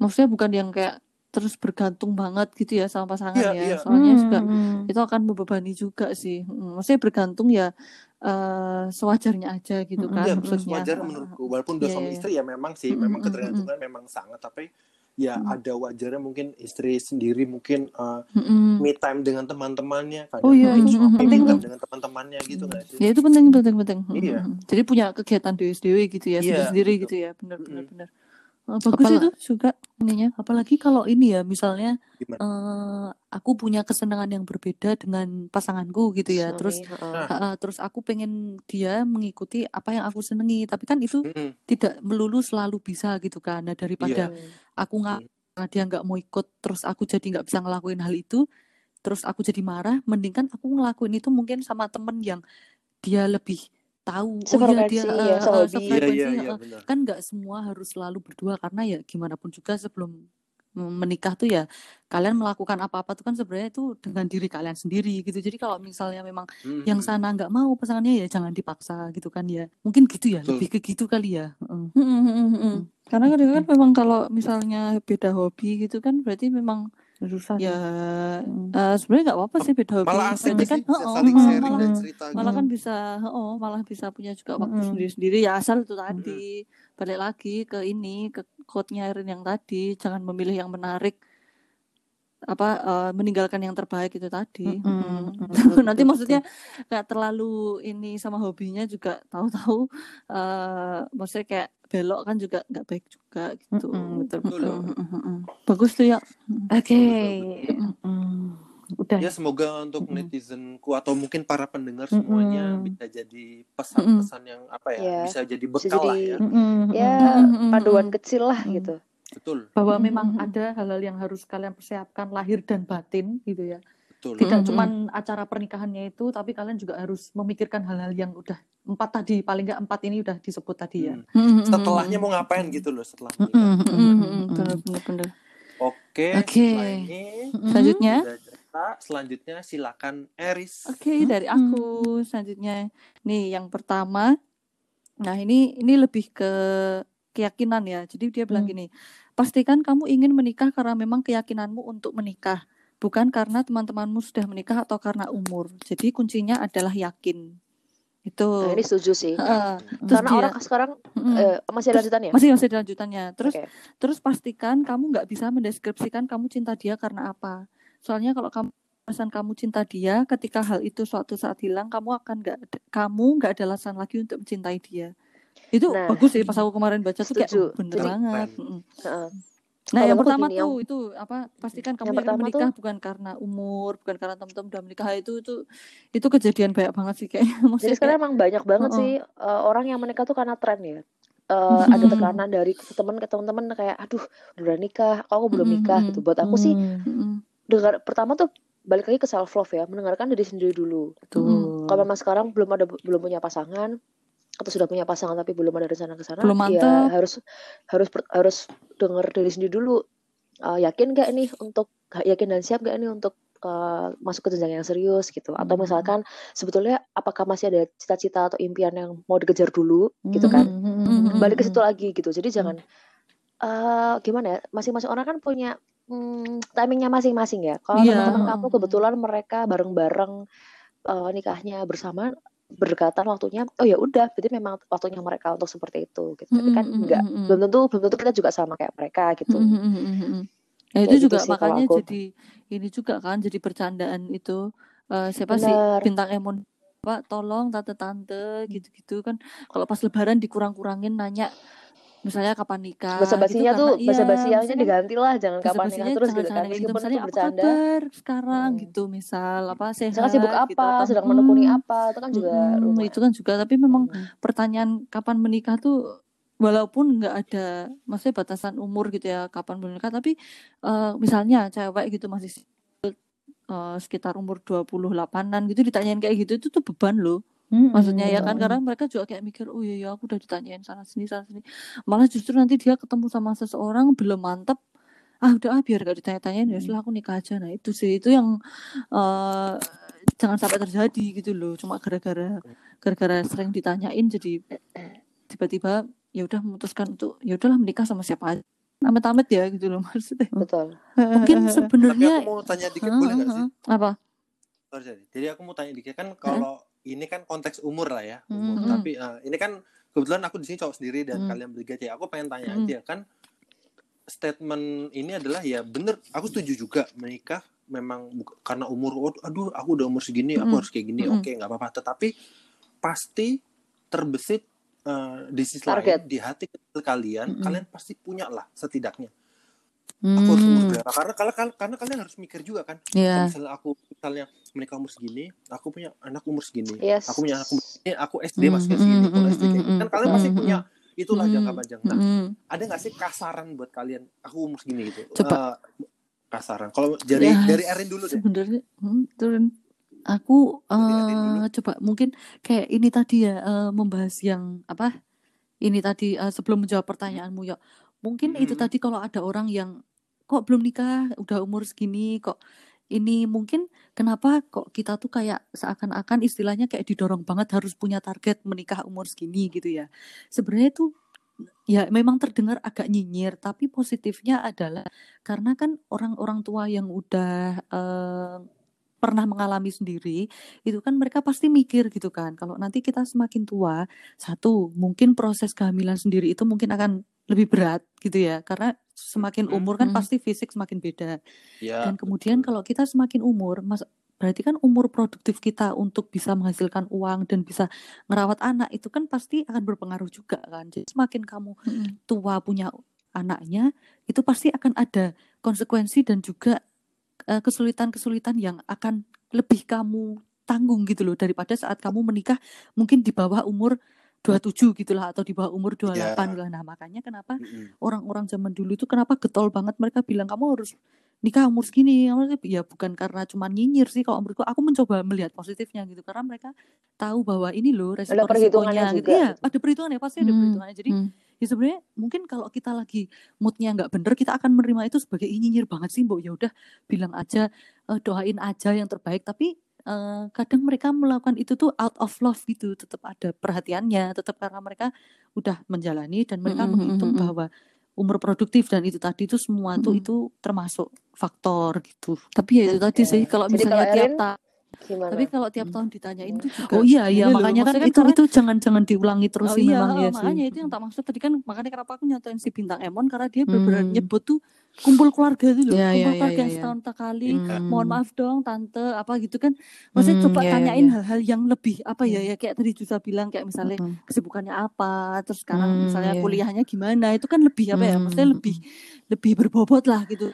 B: Maksudnya bukan yang kayak terus bergantung banget gitu ya sama pasangan
D: Iya,
B: ya.
D: iya.
B: Soalnya juga
A: Mm.
B: itu akan membebani juga sih. Mm, Maksudnya bergantung ya eh, sewajarnya aja gitu kan
D: Iya
B: maksudnya.
D: wajar menurutku. Walaupun udah
B: Iya,
D: suami
B: iya.
D: istri ya memang sih, memang ketergantungan memang sangat. Tapi ya
B: Mm.
D: ada wajarnya mungkin istri sendiri mungkin uh,
B: Mm-mm.
D: me time dengan teman-temannya, kadang
B: Oh iya,
D: mungkin
B: penting
D: time
B: tuh.
D: dengan teman-temannya gitu nggak sih?
B: Ya itu penting penting penting.
D: Iya.
B: Jadi punya kegiatan dewi-dewi gitu ya,
D: Iya,
B: sendiri-sendiri
D: gitu.
B: gitu ya. Benar benar
D: Mm-mm.
B: benar. Eh, bagus
A: Apala-
B: itu juga ininya.
A: Apalagi kalau ini ya, misalnya
D: Gimana?
A: eh, aku punya kesenangan yang berbeda dengan pasanganku gitu ya.
C: Suami,
A: Terus
C: heeh.
A: Ha- ha, terus aku pengen dia mengikuti apa yang aku senengi. Tapi kan itu
D: Mm-mm.
A: tidak melulu selalu bisa gitu kan. Nah daripada
C: Hmm.
A: aku nggak karena dia nggak mau ikut, terus aku jadi nggak bisa ngelakuin hal itu, terus aku jadi marah. Mending kan aku ngelakuin itu mungkin sama temen yang dia lebih tahu. Oh iya dia
C: ya, sehobi.
D: Iya iya
A: eh.
D: benar.
A: kan nggak semua harus selalu berdua karena ya gimana pun juga sebelum menikah tuh ya kalian melakukan apa-apa tuh kan sebenarnya itu dengan diri kalian sendiri gitu. Jadi kalau misalnya memang
D: Hmm,
A: yang
D: hmm.
A: sana nggak mau pasangannya ya jangan dipaksa gitu kan ya. Mungkin gitu ya,
D: Betul.
A: lebih ke gitu kali ya. Heeh.
B: Mm, mm, mm, mm. Karena kadang kan memang kalau misalnya beda hobi gitu kan berarti memang
A: Susah.
B: ya eh, sebenarnya nggak apa-apa sih beda hobi.
D: malah asik sih
B: kan
D: bisa
B: oh,
D: saling
B: malah,
D: sharing
B: malah,
D: dan cerita
B: malah
D: gitu.
B: kan bisa oh malah bisa punya juga waktu
A: Mm-mm.
B: sendiri-sendiri ya asal itu tadi balik lagi ke ini ke quote-nya Erin yang tadi jangan memilih yang menarik apa eh, meninggalkan yang terbaik itu tadi.
A: Mm-mm.
B: Mm.
A: Betul,
B: Nanti
A: betul,
B: maksudnya nggak terlalu ini sama hobinya juga tahu-tahu eh maksudnya kayak belok kan juga nggak baik juga gitu.
A: Mm-mm, betul
D: Betul.
A: betul. Mm-mm.
B: Bagus tuh ya.
A: Oke. Mm-mm. Udah.
D: Ya semoga untuk
A: Mm-mm.
D: netizenku atau mungkin para pendengar semuanya
A: Mm-mm.
D: bisa jadi pesan-pesan yang apa ya,
C: Ya,
D: bisa jadi
C: bisa
D: bekal lah
C: jadi-
D: ya.
A: Mm-mm.
C: Ya,
B: Mm-mm.
C: panduan kecil lah
A: Mm.
C: gitu.
D: Betul,
A: bahwa memang ada hal-hal yang harus kalian persiapkan lahir dan batin gitu ya.
D: Betul.
A: Tidak
B: Mm-mm.
A: cuman acara pernikahannya itu, tapi kalian juga harus memikirkan hal-hal yang udah empat tadi, paling nggak empat ini udah disebut tadi ya.
D: Hmm.
B: Mm-mm.
D: Setelahnya mau ngapain gitu loh setelah
A: mm-mm.
B: bener bener.
D: Oke,
A: Oke.
B: Selanjutnya.
D: selanjutnya silakan Eris.
B: Oke, dari aku selanjutnya. Nih, yang pertama. Nah, ini ini lebih ke keyakinan ya. Jadi dia bilang
A: Hmm.
B: gini, pastikan kamu ingin menikah karena memang keyakinanmu untuk menikah, bukan karena teman-temanmu sudah menikah atau karena umur. Jadi kuncinya adalah yakin. Itu.
C: Nah, ini setuju sih.
B: Heeh. Terus
C: Karena
B: dia-
C: orang sekarang eh, masih ada lanjutannya.
B: masih masih ada lanjutannya. Terus
C: Oke.
B: terus pastikan kamu nggak bisa mendeskripsikan kamu cinta dia karena apa. Soalnya kalau kamu alasan kamu cinta dia, ketika hal itu suatu saat hilang, kamu akan nggak kamu nggak ada alasan lagi untuk mencintai dia. Itu
C: Nah,
B: bagus sih pas aku kemarin baca tuh kayak
C: setuju.
B: oh, bener
C: Jadi-
B: banget. Mm-mm. Nah, yang pertama tuh
C: yang-
B: itu apa? Pastikan kamu
C: yang pertama
B: menikah
C: tuh-
B: bukan karena umur, bukan karena teman-teman udah menikah itu itu itu kejadian banyak banget sih kayaknya.
C: Jadi
B: Maksudnya
C: sekarang
B: kayak,
C: emang banyak banget
B: Heeh.
C: sih eh, orang yang menikah tuh karena tren ya.
B: Mm-mm.
C: ada tekanan dari teman ke teman-teman kayak aduh udah nikah, kok aku belum nikah gitu. Buat aku sih
A: Hmm,
C: dengar pertama tuh balik lagi ke self love ya, mendengarkan diri sendiri dulu.
A: betul.
C: Kalau memang sekarang belum ada belum punya pasangan atau sudah punya pasangan tapi belum ada rencana ke sana, ya harus harus harus dengar diri sendiri dulu. Eh, yakin gak nih untuk yakin dan siap gak nih untuk eh, masuk ke jenjang yang serius gitu? Atau
A: Hmm.
C: misalkan sebetulnya apakah masih ada cita-cita atau impian yang mau dikejar dulu gitu kan?
B: Mm-mm.
C: Balik ke situ lagi gitu. Jadi jangan eh gimana ya? Masing-masing orang kan punya hmm, timingnya masing-masing ya. Kalau
B: Iya.
C: teman-teman kamu kebetulan mereka bareng-bareng eh, nikahnya bersama berdekatan waktunya, oh ya udah, berarti memang waktunya mereka untuk seperti itu gitu. Tapi kan enggak,
B: mm-mm.
C: belum tentu belum tentu kita juga sama kayak mereka gitu.
B: Mm, mm, mm, mm, mm. Ya itu
C: gitu
B: juga
C: sih kalau
B: makanya
C: aku.
B: jadi ini juga kan jadi bercandaan itu eh, siapa sih bintang Emon Pak tolong tante-tante gitu-gitu kan kalau pas lebaran dikurang-kurangin nanya misalnya kapan nikah
C: Basa
B: gitu
C: basinya
B: karena
C: tuh
B: iya
C: basa basinya diganti lah, jangan kapan nikah terus
B: jangan
C: gitu kan.
B: gitu misalnya apa
C: bercanda.
B: kabar sekarang
C: Hmm.
B: gitu misal apa sehat
C: Misalkan sibuk
B: gitu
C: apa,
B: atau
C: sedang menekuni
B: "Hmm,
C: apa, itu kan juga
B: mm-mm,"
C: lumayan.
B: itu kan juga tapi memang
C: Hmm.
B: pertanyaan kapan menikah tuh walaupun nggak ada maksudnya batasan umur gitu ya kapan menikah tapi eh, misalnya cewek gitu masih eh, sekitar umur 28-an gitu ditanyain kayak gitu itu tuh beban loh maksudnya ya kan karena mereka juga kayak mikir oh iya ya aku udah ditanyain sana sini sana sini. Malah justru nanti dia ketemu sama seseorang belum mantep ah udah ah biar gak ditanya-tanyain ya setelah aku nikah aja. Nah itu sih itu yang eh, jangan sampai terjadi gitu loh. Cuma gara-gara gara-gara sering ditanyain jadi tiba-tiba ya udah memutuskan untuk ya udahlah menikah sama siapa aja. Amit-amit ya gitu loh maksudnya.
C: Betul.
A: Mungkin
D: Tapi
A: sebenarnya
D: aku mau tanya dikit boleh nggak sih?
B: apa.
D: Jadi aku mau tanya dikit kan kalau ini kan konteks umur lah ya, umur.
B: Mm-mm.
D: Tapi eh, ini kan kebetulan aku di sini cowok sendiri dan
B: Mm.
D: kalian bertiga cewek. Aku pengen tanya
B: Mm.
D: aja kan statement ini adalah ya bener. Aku setuju juga menikah memang buka- karena umur. aduh, aku udah umur segini, aku
B: Mm-mm.
D: harus kayak gini.
B: Mm-mm.
D: Oke, nggak apa-apa. Tetapi pasti terbesit eh, di sisi
C: Target.
D: lain di hati kalian,
B: Mm-mm.
D: kalian pasti punya lah setidaknya.
A: Hmm,
D: Aku harus umur berapa? Karena, karena karena karena kalian harus mikir juga kan. Kalau
A: ya
D: misalnya aku misalnya menikah umur segini, aku punya anak umur segini,
C: Yes.
D: aku punya anak umur segini, aku SD
A: Hmm,
D: masih
A: hmm,
D: segini,
A: hmm,
D: kalau SD kayak
A: hmm,
D: gini. kan kalian pasti
A: hmm,
D: punya itulah
B: Hmm,
D: jangka panjang. Nah,
B: Mm-mm.
D: ada nggak sih kasaran buat kalian? Aku umur segini gitu.
A: Coba.
D: Eh, kasaran. Kalau dari
B: Ya,
D: dari Erin dulu deh.
B: sebenarnya hmm, turun aku eh coba mungkin kayak ini tadi ya eh, membahas yang apa ini tadi eh, sebelum menjawab pertanyaanmu ya mungkin itu
D: Mhm.
B: tadi kalau ada orang yang
A: kok belum nikah udah umur segini kok ini mungkin kenapa kok kita tuh kayak seakan-akan istilahnya kayak didorong banget harus punya target menikah umur segini gitu ya. Sebenarnya itu ya memang terdengar agak nyinyir tapi positifnya adalah karena kan orang-orang tua yang udah eh, pernah mengalami sendiri itu kan mereka pasti mikir gitu kan kalau nanti kita semakin tua satu mungkin proses kehamilan sendiri itu mungkin akan lebih berat gitu ya. Karena semakin umur kan pasti fisik semakin beda
D: Ya,
A: dan kemudian
D: betul.
A: kalau kita semakin umur mas berarti kan umur produktif kita untuk bisa menghasilkan uang dan bisa ngerawat anak itu kan pasti akan berpengaruh juga kan jadi semakin kamu
B: Mm-mm.
A: tua punya anaknya itu pasti akan ada konsekuensi dan juga eh, kesulitan-kesulitan yang akan lebih kamu tanggung gitu loh daripada saat kamu menikah mungkin di bawah umur 27 gitulah atau di bawah umur 28
D: Ya.
A: gitu. Nah, makanya kenapa
D: Mm-mm.
A: orang-orang zaman dulu itu kenapa getol banget mereka bilang kamu harus nikah umur segini ya bukan karena cuma nyinyir sih kalau menurutku aku mencoba melihat positifnya gitu karena mereka tahu bahwa ini loh resiko
C: perhitungannya
A: resikonya gitu iya
C: gitu.
A: ada perhitungannya pasti ada
B: Hmm,
A: perhitungannya jadi
B: hmm.
A: ya sebenarnya mungkin kalau kita lagi moodnya nggak bener kita akan menerima itu sebagai "Ih, nyinyir banget sih mbok ya udah bilang aja eh, doain aja yang terbaik tapi eh, kadang mereka melakukan itu tuh out of love gitu tetap ada perhatiannya tetap karena mereka udah menjalani dan mereka
B: Mm, mm,
A: menghitung
B: mm, mm.
A: bahwa umur produktif dan itu tadi itu semua tuh
B: Mm.
A: itu termasuk faktor gitu
B: Tapi ya itu tadi sih kalau
C: Jadi
B: misalnya
C: kalau
B: tiap tahun
C: Gimana?
A: tapi kalau tiap
B: Hmm.
A: tahun ditanyain tuh juga
B: Oh
A: iya iya
B: ini loh,
A: makanya kan
B: maksudnya kan
A: itu
B: karena-
A: itu jangan jangan diulangi terus
B: oh
A: sih
B: iya,
A: memang
B: oh,
A: ya sih
B: makanya itu yang tak maksud tadi kan makanya kenapa aku nyontoin si bintang Emon karena dia benar-benar
A: Hmm.
B: nyebut tuh kumpul keluarga itu loh,
A: iya,
B: kumpul
A: iya,
B: keluarga
A: iya,
B: yang
A: iya.
B: setahun sekali.
A: Hmm.
B: Mohon maaf dong tante apa gitu kan. Maksudnya
A: Hmm,
B: coba
A: iya, iya,
B: tanyain hal-hal yang lebih apa ya ya kayak tadi Jusa bilang kayak misalnya
A: Mm-mm.
B: kesibukannya apa, terus sekarang
A: Hmm,
B: misalnya
A: iya.
B: kuliahnya gimana, itu kan lebih apa ya? Maksudnya
A: Hmm,
B: lebih lebih berbobot lah gitu.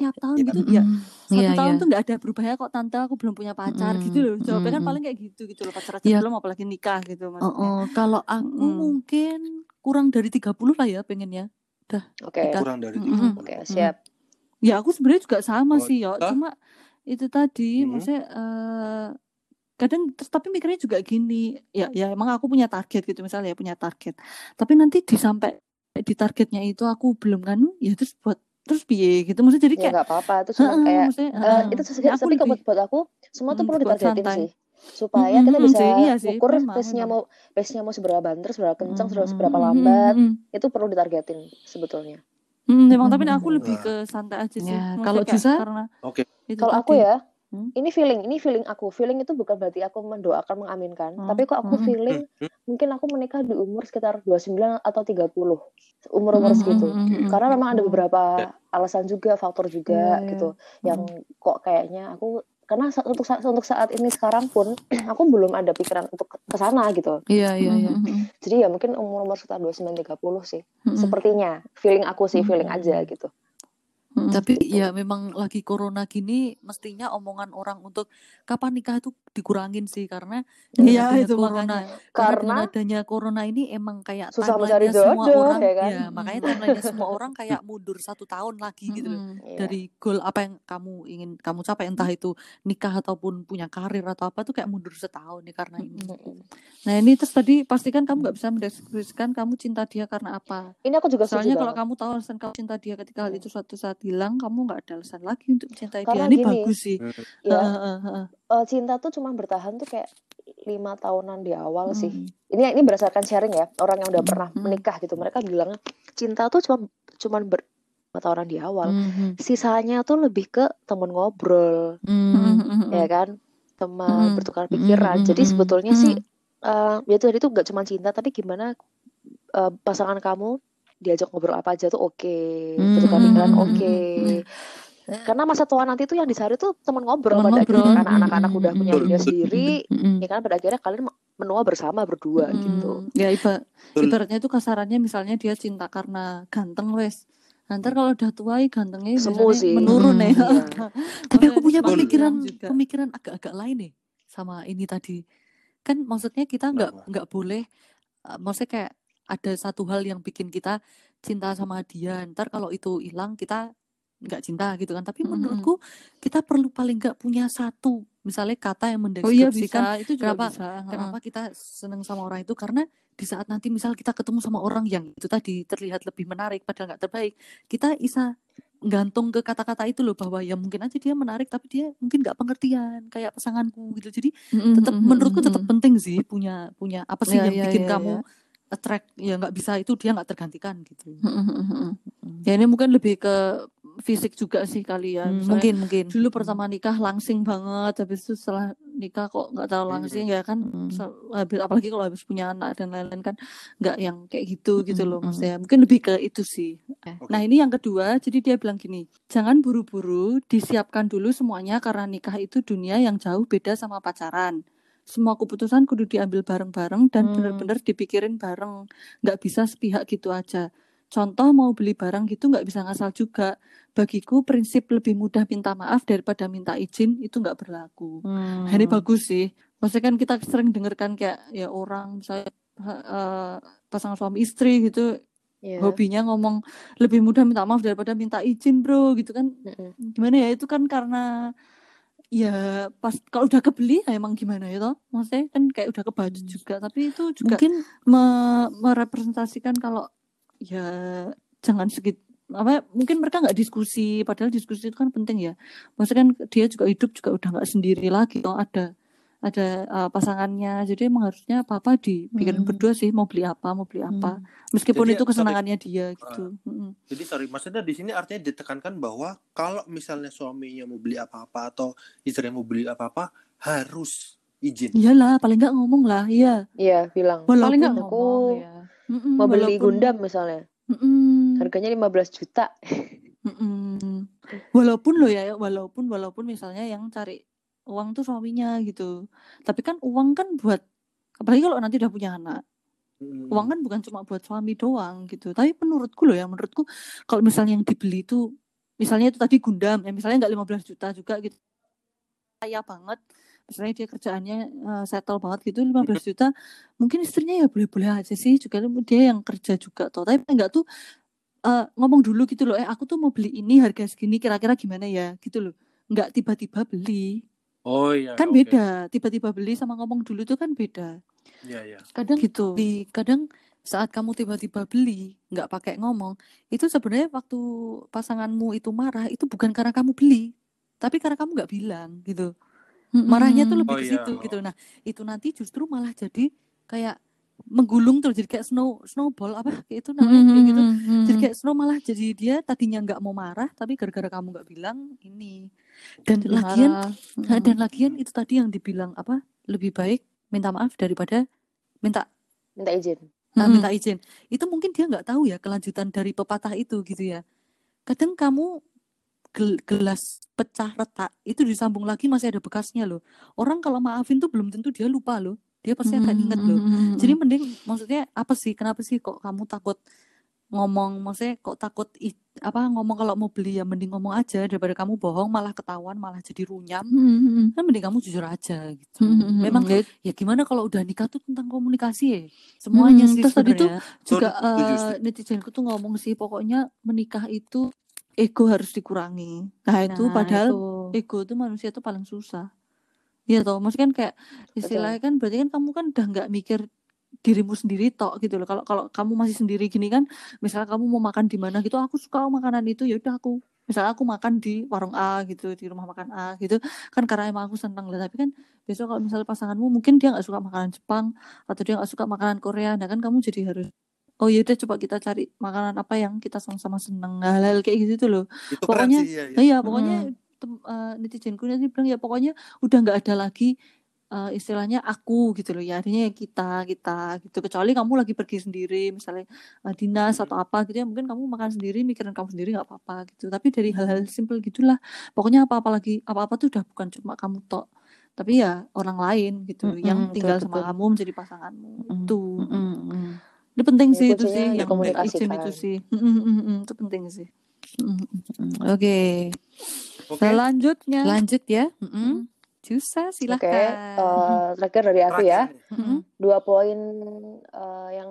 B: Tiap tahun
D: Ya,
B: gitu
D: kan?
B: ya satu
A: Iya,
B: tahun
A: iya.
B: tuh nggak ada berubahnya kok tante aku belum punya pacar gitu loh. Jawabnya kan
A: Mm-mm.
B: paling kayak gitu gitu loh pacar aja
A: Iya.
B: belum apalagi nikah gitu
A: Oh,
B: maksudnya.
A: oh, kalau aku
B: Mm-mm.
A: mungkin kurang dari 30 lah ya pengennya.
C: Oke,
A: Nikah.
D: kurang dari
A: Mm-mm.
D: 30.
C: oke, siap.
B: Ya aku sebenarnya juga sama
D: Oh,
B: sih ya. Cuma itu tadi
D: Hmm.
B: maksudnya eh, kadang terus tapi mikirnya juga gini ya ya emang aku punya target gitu misalnya ya punya target tapi nanti di sampai di targetnya itu aku belum kan ya terus buat terus piye gitu maksudnya jadi
C: Ya
B: kayak
C: nggak apa-apa, itu cuma
B: Heeh,
C: kayak
B: maksudnya,
C: eh,
B: heeh.
C: itu
B: aku
C: tapi kalau
B: lebih
C: buat, buat aku semua tuh
B: Hmm,
C: perlu ditargetin
B: santai.
C: sih supaya
B: Mm,
C: kita
B: mm,
C: bisa
B: sih, iya sih,
C: ukur pace-nya mau pace-nya mau seberapa banter, seberapa kencang,
A: Mm,
C: seberapa,
A: mm,
C: seberapa lambat,
B: mm, mm.
C: itu perlu ditargetin sebetulnya.
B: Hmm, memang tapi
A: Mm,
B: aku
A: mm,
B: lebih
D: Nah.
B: ke santai aja sih.
A: Ya, kalau Jusa?
B: karena
D: Oke.
B: itu
C: Kalau aku ya,
B: Hmm?
C: ini feeling, ini feeling aku. Feeling itu bukan berarti aku mendoakan, mengaminkan,
B: Hmm,
C: tapi kok aku
B: hmm,
C: feeling
D: Hmm.
C: mungkin aku menikah di umur sekitar 29 atau 30. Umur-umur
B: Hmm,
C: segitu.
B: hmm, hmm, hmm,
C: Karena
B: hmm,
C: memang ada
B: hmm.
C: beberapa
D: Ya.
C: alasan juga, faktor juga
B: iya.
C: gitu yang
B: Hmm.
C: kok kayaknya aku karena untuk saat untuk saat ini sekarang pun aku belum ada pikiran untuk ke sana gitu.
A: Iya, iya, iya.
B: hmm, hmm.
C: Jadi ya mungkin umur-umur sekitar 29 30 sih.
B: Hmm, hmm.
C: Sepertinya feeling aku sih,
B: Hmm.
C: feeling aja gitu.
A: Tapi ya memang lagi corona gini mestinya omongan orang untuk kapan nikah itu dikurangin sih karena
B: Iya, itu
A: corona
B: makanya.
A: karena
C: Karena
A: adanya corona ini emang kayak
C: susah mencari
A: timelinenya semua
C: jodoh
A: orang
C: ya kan.
A: ya makanya timelinenya semua orang kayak mundur satu tahun lagi gitu loh
C: Iya.
A: dari goal apa yang kamu ingin kamu capai entah itu nikah ataupun punya karir atau apa tuh kayak mundur setahun nih karena ini.
B: Nah ini terus tadi pastikan kamu nggak bisa mendeskripsikan kamu cinta dia karena apa.
C: Ini aku juga
B: Soalnya kalau kamu tahu alasan kamu cinta dia ketika hal itu suatu saat hilang, kamu nggak ada alasan lagi untuk mencintai dia.
C: Karena
B: Ini
C: gini,
B: bagus sih.
D: Hmm.
C: Ya,
B: Heeh, heeh, heeh.
C: eh, cinta tuh cuma bertahan tuh kayak lima tahunan di awal sih.
B: Hmm.
C: Ini ini berdasarkan sharing ya orang yang udah pernah
B: Hmm.
C: menikah gitu. Mereka bilang cinta tuh cuma cuma ber lima tahunan di awal.
A: Mhm.
C: Sisanya tuh lebih ke temen ngobrol,
B: Hmm, hmm, hmm,
C: ya
B: hmm.
C: kan, teman
B: Hmm.
C: bertukar pikiran. Jadi
A: mhm,
C: sebetulnya sih
B: Hmm.
C: eh ya itu tadi tuh gak cuma cinta, tapi gimana eh, pasangan kamu diajak ngobrol apa aja tuh oke, bertukar
A: Mhm,
C: pikiran oke.
A: mhm.
C: Karena masa tua nanti tuh yang dicari tuh teman ngobrol
B: Teman
C: pada
B: ngobrol.
C: akhirnya karena anak-anak udah punya dunia sendiri, ya kan pada akhirnya kalian menua bersama berdua
B: Hmm,
C: gitu.
B: Ya iba, ibaratnya itu kasarannya misalnya dia cinta karena ganteng wes. Nanti kalau udah tua ih gantengnya
C: Semu sih.
B: menurun ya.
C: Iya.
A: Tapi aku punya pemikiran
B: juga.
A: pemikiran agak-agak lain nih sama ini tadi. Kan maksudnya kita nggak nggak boleh uh, maksudnya kayak ada satu hal yang bikin kita cinta sama dia. Ntar kalau itu hilang kita nggak cinta gitu kan. Tapi
B: Mm-mm.
A: menurutku kita perlu paling nggak punya satu misalnya kata yang
B: Oh iya
A: mendeskripsikan
B: bisa, itu juga
A: kenapa
B: bisa.
A: kenapa kita seneng sama orang itu karena di saat nanti misal kita ketemu sama orang yang itu tadi terlihat lebih menarik padahal nggak terbaik kita bisa gantung ke kata-kata itu loh bahwa ya mungkin aja dia menarik tapi dia mungkin nggak pengertian kayak pasanganku gitu jadi tetap menurutku tetap penting sih punya punya apa sih
B: Ya,
A: yang
B: ya,
A: bikin
B: ya,
A: kamu
B: ya.
A: Attract ya nggak bisa itu dia nggak tergantikan gitu.
B: Ya ini mungkin lebih ke fisik juga sih kali ya.
A: Hmm, mungkin mungkin.
B: dulu pertama nikah langsing banget habis itu setelah nikah kok nggak terlalu langsing ya kan?
A: Hmm.
B: Habis apalagi kalau habis punya anak dan lain-lain kan nggak yang kayak gitu gitu loh maksudnya. Mungkin lebih ke itu sih.
D: Oke.
B: nah ini yang kedua jadi dia bilang gini jangan buru-buru disiapkan dulu semuanya karena nikah itu dunia yang jauh beda sama pacaran semua keputusan kudu diambil bareng-bareng dan
A: Hmm.
B: benar-benar dipikirin bareng nggak bisa sepihak gitu aja contoh mau beli barang gitu nggak bisa ngasal juga bagiku prinsip lebih mudah minta maaf daripada minta izin itu nggak berlaku
A: Hmm.
B: Nah, ini bagus sih. Maksudnya kan kita sering dengarkan kayak ya orang misalnya eh, pasangan suami istri gitu
C: Iya.
B: hobinya ngomong lebih mudah minta maaf daripada minta izin bro gitu kan
C: Mm-mm.
B: gimana ya itu kan karena ya pas kalau udah kebeli ya emang gimana ya toh? Maksudnya kan kayak udah kebaju juga tapi itu juga
A: mungkin
B: me- merepresentasikan kalau ya jangan sedikit apa mungkin mereka nggak diskusi padahal diskusi itu kan penting ya. Maksudnya kan dia juga hidup juga udah nggak sendiri lagi toh ada ada uh, pasangannya jadi emang harusnya apa apa dipikirin
A: Hmm.
B: berdua sih mau beli apa mau beli apa
A: Hmm.
B: meskipun
D: Jadi,
B: itu
D: sorry.
B: kesenangannya dia gitu Mm-mm.
D: Jadi sorry, maksudnya di sini artinya ditekankan bahwa kalau misalnya suaminya mau beli apa-apa atau istrinya mau beli apa-apa harus izin.
B: iyalah paling nggak ngomong lah iya
C: Iya, bilang.
B: paling
A: walaupun
B: nggak
C: aku
B: ngomong ya Mm-mm,
C: Mau beli
B: walaupun-
C: Gundam misalnya.
B: Mm-mm.
C: Harganya 15 juta.
B: Mm-mm. Walaupun lo ya, walaupun walaupun misalnya yang cari uang tuh suaminya gitu. Tapi kan uang kan buat apalagi kalau nanti udah punya anak.
D: Hmm.
B: Uang kan bukan cuma buat suami doang gitu. Tapi menurutku loh ya, menurutku kalau misalnya yang dibeli itu misalnya itu tadi Gundam, ya misalnya nggak 15 juta juga gitu. Kaya banget. Misalnya dia kerjaannya eh, settle banget gitu 15 juta. Mungkin istrinya ya boleh-boleh aja sih juga dia yang kerja juga toh. Tapi enggak tuh eh, ngomong dulu gitu loh, eh aku tuh mau beli ini harga segini kira-kira gimana ya gitu loh. Enggak tiba-tiba beli.
D: Oh iya.
B: Kan
D: oke.
B: beda. Tiba-tiba beli sama ngomong dulu itu kan beda.
D: Iya iya.
A: kadang
B: Gitu.
A: di kadang saat kamu tiba-tiba beli nggak pakai ngomong itu sebenarnya waktu pasanganmu itu marah itu bukan karena kamu beli tapi karena kamu nggak bilang gitu marahnya tuh lebih
D: Oh
A: ke
D: iya.
A: situ gitu nah itu nanti justru malah jadi kayak menggulung tuh jadi kayak snow snowball apa kayak itu namanya kayak gitu jadi kayak snow malah jadi dia tadinya nggak mau marah tapi gara-gara kamu nggak bilang ini dan
B: Jadi
A: lagian
B: marah.
A: Dan lagian itu tadi yang dibilang apa lebih baik minta maaf daripada minta
C: Minta izin.
A: nah,
B: Mm-mm.
A: minta izin. Itu mungkin dia nggak tahu ya kelanjutan dari pepatah itu gitu ya. Kadang kamu gel- gelas pecah retak itu disambung lagi masih ada bekasnya loh. Orang kalau maafin tuh belum tentu dia lupa loh. Dia pasti akan inget loh. jadi mending maksudnya apa sih kenapa sih kok kamu takut ngomong? Maksudnya kok takut apa ngomong kalau mau beli ya mending ngomong aja daripada kamu bohong malah ketahuan malah jadi runyam
B: Mm-mm.
A: kan mending kamu jujur aja gitu
B: Mm-mm.
A: memang
B: Ya,
A: ya gimana kalau udah nikah tuh tentang komunikasi ya semuanya
B: Mm,
A: sih
B: terus tadi tuh juga
D: setuju.
B: netizenku tuh ngomong sih pokoknya menikah itu ego harus dikurangi. Nah itu
A: Nah,
B: padahal
A: itu.
B: ego tuh manusia tuh paling susah. Iya toh, maksudnya kan kayak istilahnya kan berarti kan kamu kan udah nggak mikir dirimu sendiri tok gitu loh. Kalau kalau kamu masih sendiri gini kan, misalnya kamu mau makan di mana gitu, aku suka makanan itu ya udah aku misalnya aku makan di warung A gitu di rumah makan A gitu kan karena emang aku seneng lah tapi kan besok kalau misalnya pasanganmu mungkin dia nggak suka makanan Jepang atau dia nggak suka makanan Korea nah kan kamu jadi harus oh yaudah coba kita cari makanan apa yang kita sama-sama seneng hal-hal kayak gitu tuh loh
D: Itu
B: Pokoknya-
D: sih ya.
B: Nah, iya pokoknya tem- eh, netizenku nanti bilang ya pokoknya udah nggak ada lagi eh, istilahnya aku gitu loh ya. Artinya ya kita kita gitu. Kecuali kamu lagi pergi sendiri misalnya eh, dinas atau apa gitu ya mungkin kamu makan sendiri mikirin kamu sendiri nggak apa-apa gitu. Tapi dari hal-hal simple gitulah. Pokoknya apa-apa lagi apa-apa tuh udah bukan cuma kamu tok. Tapi ya orang lain gitu
A: Mm-mm,
B: yang
A: betul,
B: tinggal sama
A: betul.
B: kamu menjadi pasanganmu.
A: Mm-mm,
B: itu.
A: mm-mm, mm.
B: itu penting
C: Ya,
B: sih itu sih yang izin itu sih. Mm, mm, mm, mm, itu penting sih. Mm, mm, mm.
A: oke.
D: Oke.
B: selanjutnya.
A: Lanjut ya.
B: Mm.
A: Mm-mm. Jusa
C: Oke,
A: silahkan
C: eh, terakhir dari aku ya. Dua poin eh, yang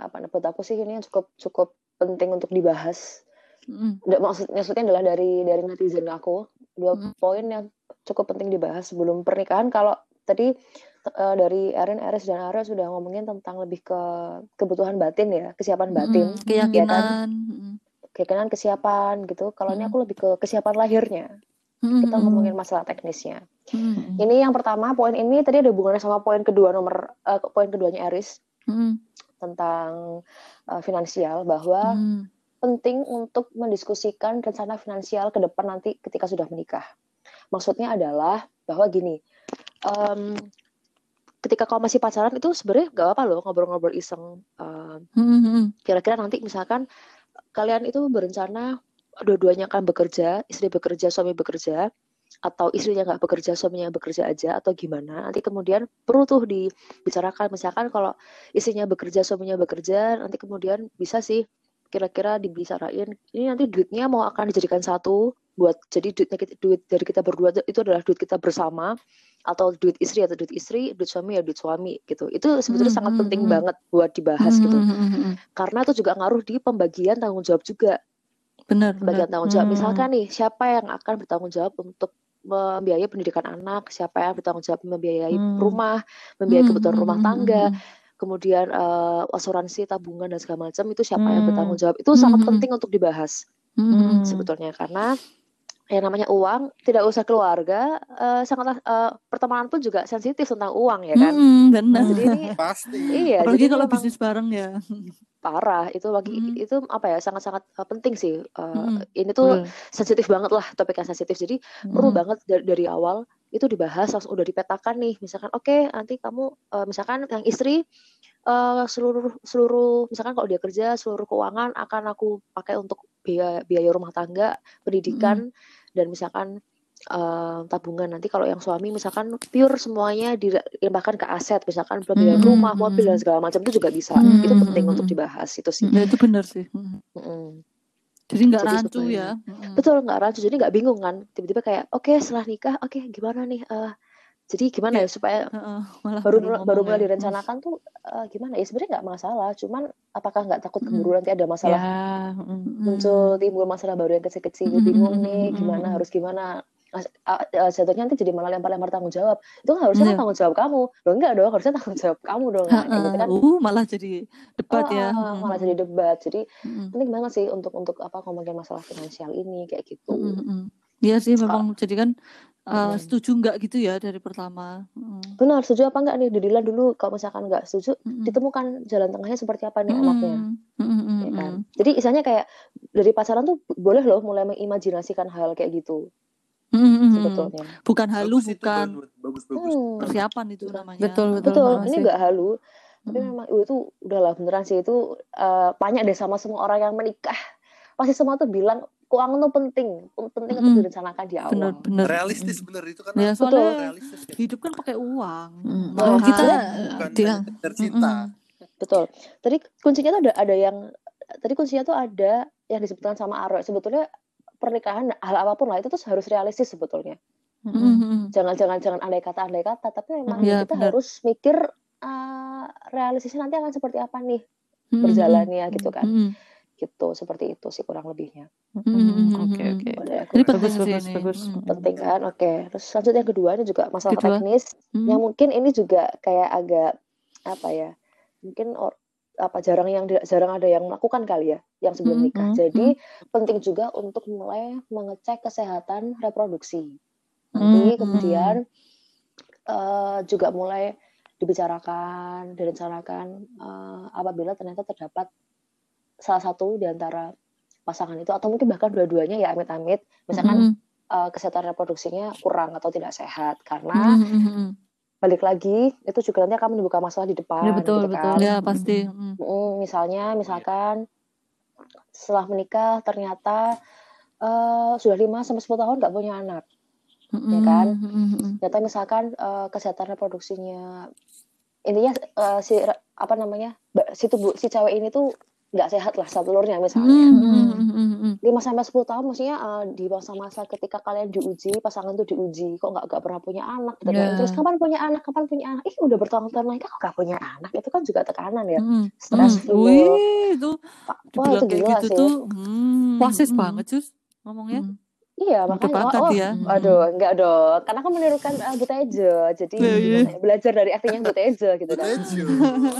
C: apa buat aku sih ini yang cukup cukup penting untuk dibahas.
B: Mm,
C: Nggak, maksud maksudnya adalah dari dari netizen aku. Dua
B: Mm.
C: poin yang cukup penting dibahas sebelum pernikahan. Kalau tadi eh, dari Erin, Eris dan Arya sudah ngomongin tentang lebih ke kebutuhan batin ya, kesiapan batin.
B: mm, keyakinan
C: ya kan? keyakinan kesiapan gitu. Kalau ini
B: Mm.
C: aku lebih ke kesiapan lahirnya.
B: Mm,
C: Kita
B: mm,
C: ngomongin masalah teknisnya.
B: mm,
C: Ini yang pertama, poin ini tadi ada hubungannya sama poin kedua nomor eh, poin keduanya Eris
B: mm,
C: tentang eh, finansial bahwa
B: mm,
C: penting untuk mendiskusikan rencana finansial ke depan nanti ketika sudah menikah. Maksudnya adalah bahwa gini, em, ketika kau masih pacaran itu sebenarnya gak apa-apa loh ngobrol-ngobrol iseng. Kira-kira nanti misalkan kalian itu berencana dua-duanya akan bekerja, istri bekerja, suami bekerja, atau istrinya nggak bekerja, suaminya bekerja aja, atau gimana? Nanti kemudian perlu tuh dibicarakan, misalkan kalau istrinya bekerja, suaminya bekerja, nanti kemudian bisa sih kira-kira dibicarain, ini nanti duitnya mau akan dijadikan satu buat jadi duitnya kita- duit dari kita berdua itu- adalah duit kita bersama atau duit istri atau duit istri, duit suami ya duit suami gitu. Itu sebetulnya
B: Hmm,
C: sangat
B: hmm,
C: penting
B: hmm.
C: banget buat dibahas
B: mm,
C: gitu
B: mm, mm, mm.
C: karena itu juga ngaruh di pembagian tanggung jawab juga
B: Benar, benar.
C: pembagian tanggung jawab
B: Mm,
C: misalkan nih siapa yang akan bertanggung jawab untuk membiayai pendidikan anak siapa yang bertanggung jawab membiayai
B: Hmm.
C: rumah membiayai
B: mm,
C: kebutuhan rumah
B: mm,
C: tangga
B: mm,
C: kemudian eh, asuransi tabungan dan segala macam itu siapa yang
B: Hmm.
C: bertanggung jawab itu sangat
B: Hmm.
C: penting untuk dibahas
B: mm, mm,
C: sebetulnya karena yang namanya uang tidak usah keluarga eh, sangatlah eh, pertemanan pun juga sensitif tentang uang ya kan
B: mm, benar.
C: jadi ini
D: Pasti.
C: iya
B: Apalagi
C: jadi
B: kalau
C: memang
B: bisnis bareng ya.
C: Parah. Itu lagi
B: Mm.
C: itu apa ya sangat-sangat eh, penting sih Eh,
B: Mm,
C: ini tuh
B: betul.
C: sensitif banget lah topik yang sensitif. Jadi perlu
B: Mm,
C: banget dari, dari awal itu dibahas langsung udah dipetakan nih. Misalkan oke nanti kamu eh, misalkan yang istri eh, seluruh seluruh misalkan kalau dia kerja seluruh keuangan akan aku pakai untuk biaya biaya rumah tangga pendidikan dan misalkan eh, tabungan nanti kalau yang suami misalkan pure semuanya dilimpahkan ke aset misalkan pembelian
B: Mm,
C: rumah
B: mm,
C: mobil
B: mm.
C: dan segala macam itu juga bisa
B: Mm,
C: itu
B: mm,
C: penting
B: mm,
C: untuk
B: mm.
C: dibahas itu sih
B: Ya itu benar sih. Mm.
C: Mm-mm.
B: Jadi nggak rancu ya. Mm,
C: Betul nggak rancu jadi nggak bingung kan tiba-tiba kayak oke setelah nikah oke gimana nih eh jadi gimana ya supaya
B: Heeh, malah
C: baru
B: ngomong
C: baru mulai
B: ya.
C: direncanakan tuh eh, gimana ya sebenarnya nggak masalah cuman apakah nggak takut
B: Mm.
C: keburu nanti ada
B: Ya.
C: masalah
B: mm,
C: muncul timbul masalah baru yang kecil-kecil
B: Mm,
C: bingung
B: mm,
C: nih
B: mm,
C: gimana
B: mm.
C: harus gimana jatuhnya nanti jadi malah lempar-lempar tanggung jawab. Itu kan harusnya kan
B: Iya.
C: tanggung jawab kamu. Loh enggak dong harusnya tanggung jawab kamu dong gitu
B: Heeh,
C: kan.
B: uh, malah jadi debat
C: Oh,
B: ya.
C: oh, malah jadi debat. Jadi
B: Mm,
C: penting banget sih untuk untuk apa ngomongin masalah finansial ini kayak gitu.
B: Mm, mm, mm. Iya sih memang jadi kan uh,
C: Mm-mm.
B: setuju nggak gitu ya dari pertama. Mm,
C: benar setuju apa enggak nih? Didilan dulu kalau misalkan nggak setuju
B: mm,
C: ditemukan jalan tengahnya seperti apa nih
B: mm,
C: enaknya
B: mm, mm, mm,
C: ya kan?
B: Mm.
C: jadi istilahnya kayak dari pacaran tuh boleh loh mulai mengimajinasikan hal kayak gitu
B: Mm, mm, mm.
C: sebetulnya
B: Bukan halu,
D: Bagus itu,
B: bukan.
D: Bagus, bagus.
C: Hmm,
B: persiapan itu namanya.
A: Betul, betul.
C: betul ini
A: sih.
C: nggak halu tapi
B: Mm,
C: memang uh, itu udahlah beneran sih itu eh, banyak deh sama semua orang yang menikah pasti semua tuh bilang keuangan tuh penting penting untuk
B: Mm.
C: direncanakan di awal
B: benar benar.
D: Realistis bener itu kan.
B: Ya,
D: betul. realistis ya.
B: hidup kan pakai uang.
A: Mm.
C: Nah,
A: Kalau kita
D: Bukan
A: dia
D: hanya sekedar cinta.
C: betul tadi kuncinya tuh ada ada yang tadi kuncinya tuh ada yang disebutkan sama Aro sebetulnya pernikahan hal apa pun lah itu tuh harus realistis sebetulnya
B: Mm, mm, mm.
C: jangan jangan jangan andai kata andai kata tapi memang
B: Iya,
C: kita
B: benar.
C: harus mikir uh, realistisnya nanti akan seperti apa nih
B: Mm, mm,
C: berjalannya gitu kan
B: mm, mm.
C: gitu seperti itu sih kurang lebihnya
B: Mm, mm, mm,
A: Oke, oke.
B: Jadi
A: Bagus,
B: sih
A: bagus,
B: ini.
A: bagus.
B: Mm,
C: penting kan oke terus lanjut yang kedua ini juga masalah
B: Kedua.
C: teknis
B: mm.
C: yang mungkin ini juga kayak agak apa ya mungkin or- apa jarang yang jarang ada yang melakukan kali ya yang sebelum
B: Mm,
C: nikah.
B: mm,
C: jadi penting juga untuk mulai mengecek kesehatan reproduksi. Nanti
B: mm.
C: kemudian eh, juga mulai dibicarakan direncanakan eh, apabila ternyata terdapat salah satu di antara pasangan itu atau mungkin bahkan dua-duanya ya amit-amit. Misalkan
B: Mm,
C: eh, kesehatan reproduksinya kurang atau tidak sehat karena
B: mm, mm, mm.
C: Balik lagi itu juga nanti akan menimbulkan masalah di depan
A: Ya, betul,
C: gitu
A: betul.
C: kan
B: Ya pasti. Mm.
C: Mm, misalnya misalkan setelah menikah ternyata eh, sudah 5 sampai 10 tahun nggak punya anak
B: Mm,
C: Ya kan?
B: mm, mm, mm.
C: ternyata misalkan eh, kesehatan reproduksinya intinya eh, si apa namanya si tubuh si cewek ini tuh nggak sehat lah satu telurnya misalnya
B: Mm, mm, mm, mm, mm.
C: 5 sampai 10 tahun maksudnya eh, di masa-masa ketika kalian diuji pasangan tuh diuji kok nggak nggak pernah punya anak gitu kan.
B: Ya.
C: terus kapan punya anak kapan punya anak ih udah bertahun-tahun lagi kok nggak punya anak itu kan juga tekanan ya
B: Mm, mm. Wih, itu
C: wah itu
B: kayak
C: gila
B: gitu
C: sih
B: tuh. Mm,
A: Wasis
B: mm,
A: banget, Cus. Ngomongnya.
B: mm.
C: Iya makanya.
B: banget
C: wah,
B: ya.
C: aduh enggak dong. Karena kan menirukan uh, Butejo jadi
B: Iya, iya.
C: gimana ya, belajar dari aktingnya Butejo gitu kan.
D: Betul.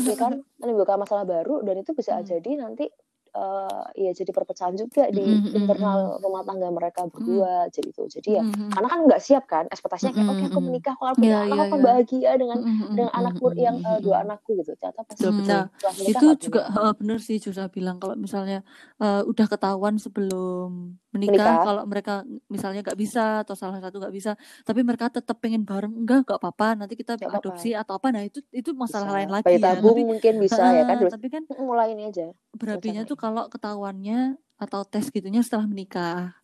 C: Iya kan menimbulkan masalah baru dan itu bisa
B: Hmm.
C: jadi nanti uh, ya jadi perpecahan juga di
B: Mm, mm,
C: internal rumah tangga mereka berdua jadi itu. Jadi ya
B: Mhm.
C: karena kan nggak siap kan ekspektasinya kayak oke aku
B: Mm, mm,
C: menikah aku akan punya
B: Iya,
C: anak
B: iya,
C: aku
B: iya.
C: bahagia dengan
B: Mhm,
C: dengan anakku yang uh, dua anakku gitu. Ternyata pas
B: Betul,
C: menikah
B: Itu juga heeh, bener sih Jusa bilang kalau misalnya eh, udah ketahuan sebelum menikah.
C: Menikah.
B: Kalau mereka misalnya nggak bisa atau salah satu nggak bisa tapi mereka tetap pengen bareng enggak nggak apa-apa nanti kita
C: apa-apa.
B: adopsi atau apa. Nah itu itu masalah
C: bisa.
B: lain lagi
C: bayi
B: ya.
C: tabung
B: tapi
C: mungkin bisa ya kan
B: tapi kan
C: "Mm, mulai ini aja.
B: Berapinya tuh kalau ketahuannya atau tes gitunya setelah menikah.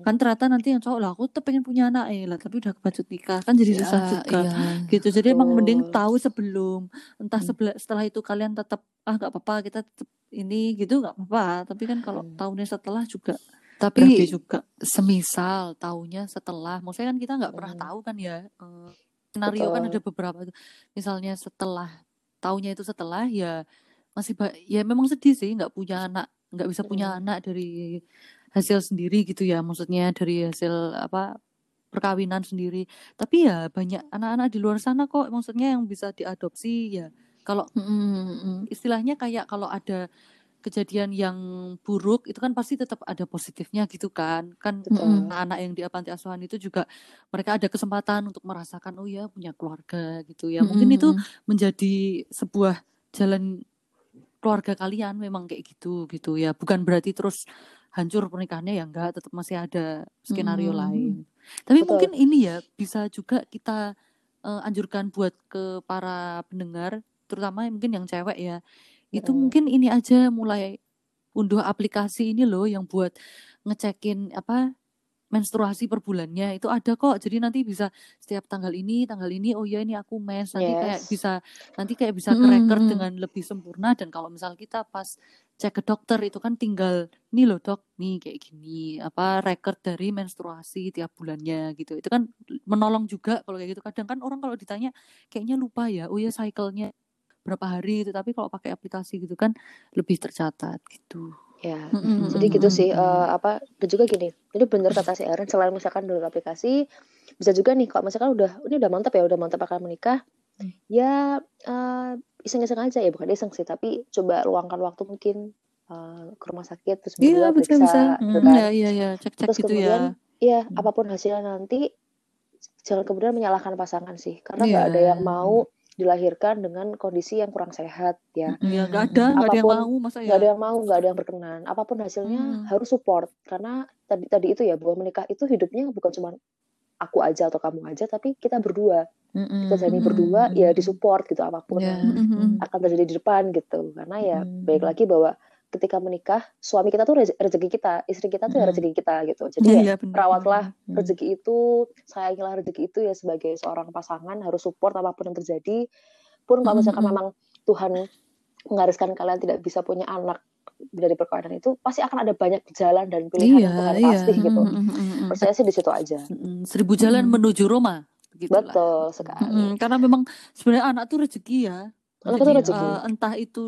B: Kan ternyata nanti yang cowok lah aku tuh pengen punya anak eh lah tapi udah kebacut nikah. Kan jadi susah
A: Ya,
B: juga
A: iya.
B: gitu. Jadi emang mending
C: betul.
B: tahu sebelum entah
C: Hmm.
B: sebela- setelah itu kalian tetap ah nggak apa-apa kita tetap ini gitu nggak apa-apa. Tapi kan kalau
C: Hmm.
B: tahunnya setelah juga
A: Tapi
B: juga
A: semisal taunya setelah, maksudnya kan kita nggak pernah
C: Mm.
A: tahu kan ya. eh, skenario kan ada
C: betul
A: beberapa tuh. Misalnya setelah taunya itu setelah ya masih ya memang sedih sih nggak punya anak, nggak bisa punya
C: Mm.
A: anak dari hasil sendiri gitu ya. Maksudnya dari hasil apa perkawinan sendiri. Tapi ya banyak anak-anak di luar sana kok maksudnya yang bisa diadopsi ya. Kalau
B: Mm-mm.
A: istilahnya kayak kalau ada kejadian yang buruk itu kan pasti tetap ada positifnya gitu kan. Kan
B: Mm-mm.
A: anak-anak yang di panti asuhan itu juga mereka ada kesempatan untuk merasakan oh ya punya keluarga gitu ya. Mungkin itu menjadi sebuah jalan keluarga kalian memang kayak gitu gitu ya. Bukan berarti terus hancur pernikahannya ya enggak tetap masih ada skenario
B: Mm-mm.
A: lain. Tapi
C: betul.
A: mungkin ini ya bisa juga kita eh, anjurkan buat ke para pendengar terutama mungkin yang cewek ya itu
C: Mm-mm.
A: mungkin ini aja mulai unduh aplikasi ini loh yang buat ngecekin apa menstruasi per bulannya. Itu ada kok. Jadi nanti bisa setiap tanggal ini tanggal ini oh ya ini aku mens nanti kayak
C: yes.
A: bisa nanti kayak bisa ke record
B: Mm-mm.
A: dengan lebih sempurna. Dan kalau misal kita pas cek ke dokter itu kan tinggal nih loh dok nih kayak gini apa record dari menstruasi tiap bulannya gitu. Itu kan menolong juga kalau kayak gitu. Kadang kan orang kalau ditanya kayaknya lupa ya? Oh ya cycle-nya berapa hari itu tapi kalau pakai aplikasi gitu kan lebih tercatat gitu
C: ya
B: Mm-mm.
C: jadi gitu sih eh, apa dan juga gini ini bener kata si Erin selain misalkan download aplikasi bisa juga nih kalau misalkan udah ini udah mantap ya udah mantap akan menikah
A: Hmm.
C: ya eh, iseng-iseng aja ya bukan iseng sih tapi coba luangkan waktu mungkin eh, ke rumah sakit terus
A: iya
C: berdua
A: bisa bisa
C: periksa gitu
B: Mm,
C: kan
B: ya iya ya cek-cek
C: terus
B: gitu
C: kemudian
B: ya
C: ya
B: Mm.
C: apa pun hasilnya nanti jangan kemudian menyalahkan pasangan sih karena nggak
A: iya
C: ada yang mau dilahirkan dengan kondisi yang kurang sehat ya.
B: Mm, ya nggak ada nggak ada yang mau masa
C: nggak
B: ya
C: ada yang mau nggak ada yang berkenan. Apa pun hasilnya
B: Mm.
C: harus support. Karena tadi tadi itu ya bahwa menikah itu hidupnya bukan cuma aku aja atau kamu aja tapi kita berdua.
B: Mm-mm.
C: kita jadi berdua ya disupport gitu apa pun
A: ya.
C: yang akan terjadi di depan gitu. Karena ya baik
B: Mm-mm.
C: lagi bahwa ketika menikah suami kita tuh reze- rezeki kita istri kita tuh ya
B: Mm-mm.
C: rezeki kita gitu jadi
B: Iya
C: ya
B: iya benar
C: rawatlah
B: Mm.
C: rezeki itu sayangilah rezeki itu ya sebagai seorang pasangan harus support apa pun yang terjadi pun kalau misalkan
B: Mm-mm.
C: memang Tuhan menggariskan kalian tidak bisa punya anak dari perkawinan itu pasti akan ada banyak jalan dan pilihan
A: iya
C: yang Tuhan
A: iya
C: kasih gitu
B: Mm-mm. Mm-mm.
C: percaya sih di situ aja
A: seribu jalan
B: Mm-mm.
A: menuju Roma begitulah
C: betul sekali
B: Mm-mm. karena memang sebenarnya anak tuh rezeki ya
C: anak
B: jadi
C: itu rezeki
B: eh, entah itu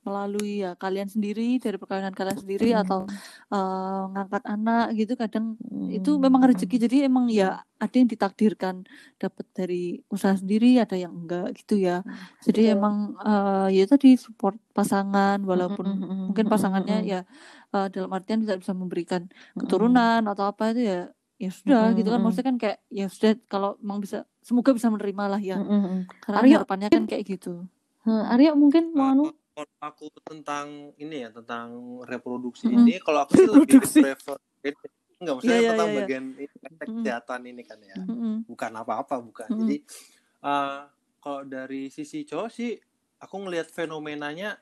B: melalui ya kalian sendiri dari perkawinan kalian sendiri atau eh, ngangkat anak gitu kadang itu memang rezeki. Jadi emang ya ada yang ditakdirkan dapat dari usaha sendiri ada yang enggak gitu ya. Jadi
C: Betul.
B: emang eh, ya tadi support pasangan walaupun
C: Mm-mm.
B: mungkin pasangannya ya eh, dalam artian tidak bisa memberikan keturunan atau apa itu ya ya sudah gitu kan. Maksudnya kan kayak ya sudah kalau emang bisa semoga bisa menerima lah ya. Karena harapannya kan kayak gitu. Hmm, Arya mungkin mau anu
D: kalau aku tentang ini ya tentang reproduksi
B: Mm-mm.
D: ini kalau aku sih lebih prefer enggak maksudnya
B: Iya, iya,
D: tentang
B: iya, iya.
D: bagian ini, aspek
B: Mm-mm.
D: kesehatan ini kan ya
B: Mm-mm.
D: bukan apa-apa bukan
B: Mm-mm.
D: jadi eh, kalau dari sisi cowok sih aku ngelihat fenomenanya